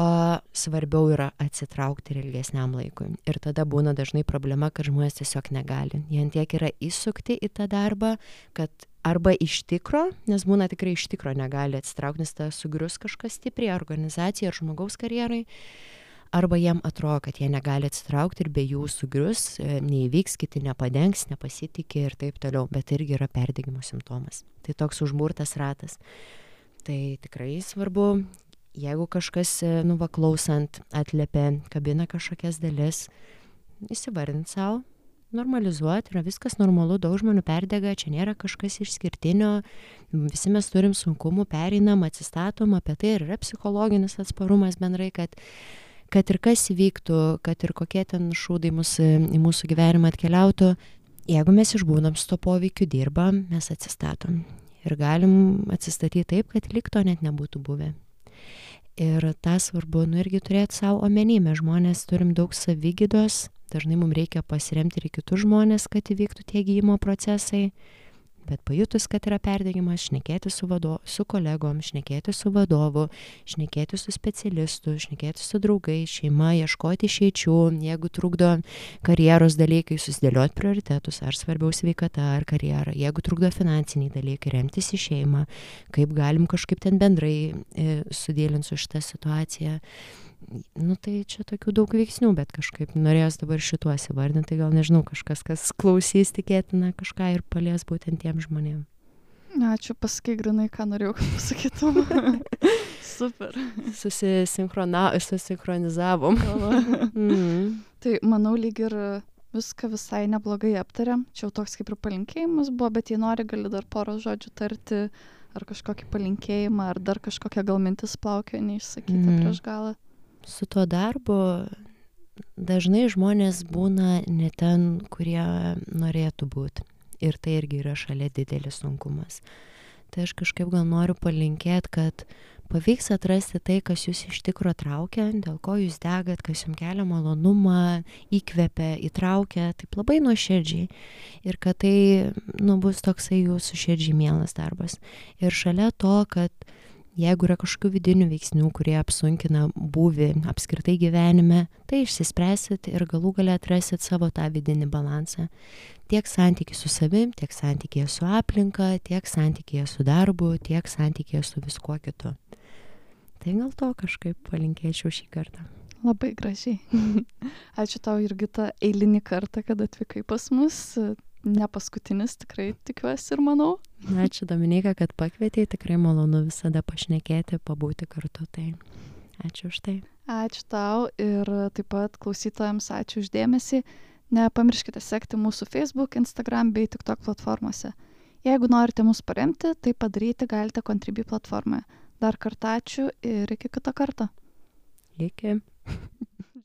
svarbiau yra atsitraukti ir ilgesniam laikui. Ir tada būna dažnai problema, kad žmonės tiesiog negali. Jie tiek yra įsukti į tą darbą, kad arba iš tikro, nes būna tikrai iš tikro negali atsitraukti, nes tada sugrius kažkas stipriai organizacijai ar žmogaus karjerai. Arba jiem atrodo, kad jie negali atsitraukti ir be jų sugrius, e, neįvyks, kiti nepadengs, nepasitikė ir taip toliau, bet irgi yra perdėgymo simptomas. Tai toks užburtas ratas tai tikrai svarbu, jeigu kažkas, e, nu, va, klausant, atliepia, kabina kažkokias dalis, įsivardinti savo, normalizuoti, yra viskas normalu, daug žmonių perdega, čia nėra kažkas išskirtinio, visi mes turim sunkumų, pereinam, atsistatom, apie tai ir yra psichologinis atsparumas bendrai, kad kad ir kas įvyktų, kad ir kokie ten šūdai mūsų, į mūsų gyvenimą atkeliautų, jeigu mes išbūnam su to poveikiu, dirbam, mes atsistatom ir galim atsistatyti taip, kad lyg to net nebūtų buvę. Ir tą svarbu, nu irgi turėti savo omeny, mes žmonės turim daug savygydos, dažnai mums reikia pasiremti ir kitus žmonės, kad įvyktų tie gydymo procesai bet pajutus, kad yra perdegimas, šnekėti su, vado, su kolegom, šnekėti su vadovu, šnekėti su specialistu, šnekėti su draugai, šeima, ieškoti išeičių, jeigu trukdo karjeros dalykai, susidėlioti prioritetus, ar svarbiau sveikata, ar karjera, jeigu trukdo finansiniai dalykai, remtis į šeimą, kaip galim kažkaip ten bendrai e, sudėlinti su šitą situaciją nu tai čia tokių daug veiksnių, bet kažkaip norėjos dabar šituos įvardinti, tai gal nežinau, kažkas, kas klausys tikėtina kažką ir palies būtent tiem žmonėm. Ačiū, pasakai grinai, ką norėjau, kad pasakytum. Super. Susinchronizavom. mm. Tai manau, lyg ir viską visai neblogai aptarėm. Čia jau toks kaip ir palinkėjimas buvo, bet jei nori, gali dar porą žodžių tarti, ar kažkokį palinkėjimą, ar dar kažkokią gal mintis plaukio neišsakytą mm. prieš galą su tuo darbu dažnai žmonės būna ne ten, kurie norėtų būti. Ir tai irgi yra šalia didelis sunkumas. Tai aš kažkaip gal noriu palinkėti, kad pavyks atrasti tai, kas jūs iš tikro traukia, dėl ko jūs degat, kas jums kelia malonumą, įkvepia, įtraukia, taip labai nuoširdžiai. Ir kad tai nu, bus toksai jūsų širdžiai mielas darbas. Ir šalia to, kad jeigu yra kažkokių vidinių veiksnių, kurie apsunkina būvį apskritai gyvenime, tai išsispręsit ir galų galę atrasit savo tą vidinį balansą. Tiek santykiai su savim, tiek santykiai su aplinka, tiek santykiai su darbu, tiek santykiai su viskuo kitu. Tai gal to kažkaip palinkėčiau šį kartą. Labai gražiai. Ačiū tau irgi tą eilinį kartą, kad atvykai pas mus ne paskutinis tikrai tikiuosi ir manau. Ačiū Dominika, kad pakvietėjai, tikrai malonu visada pašnekėti, pabūti kartu. Tai ačiū už tai. Ačiū tau ir taip pat klausytojams ačiū uždėmesį. Nepamirškite sekti mūsų Facebook, Instagram bei TikTok platformose. Jeigu norite mus paremti, tai padaryti galite Contribui platformoje. Dar kartą ačiū ir iki kito karto. Iki.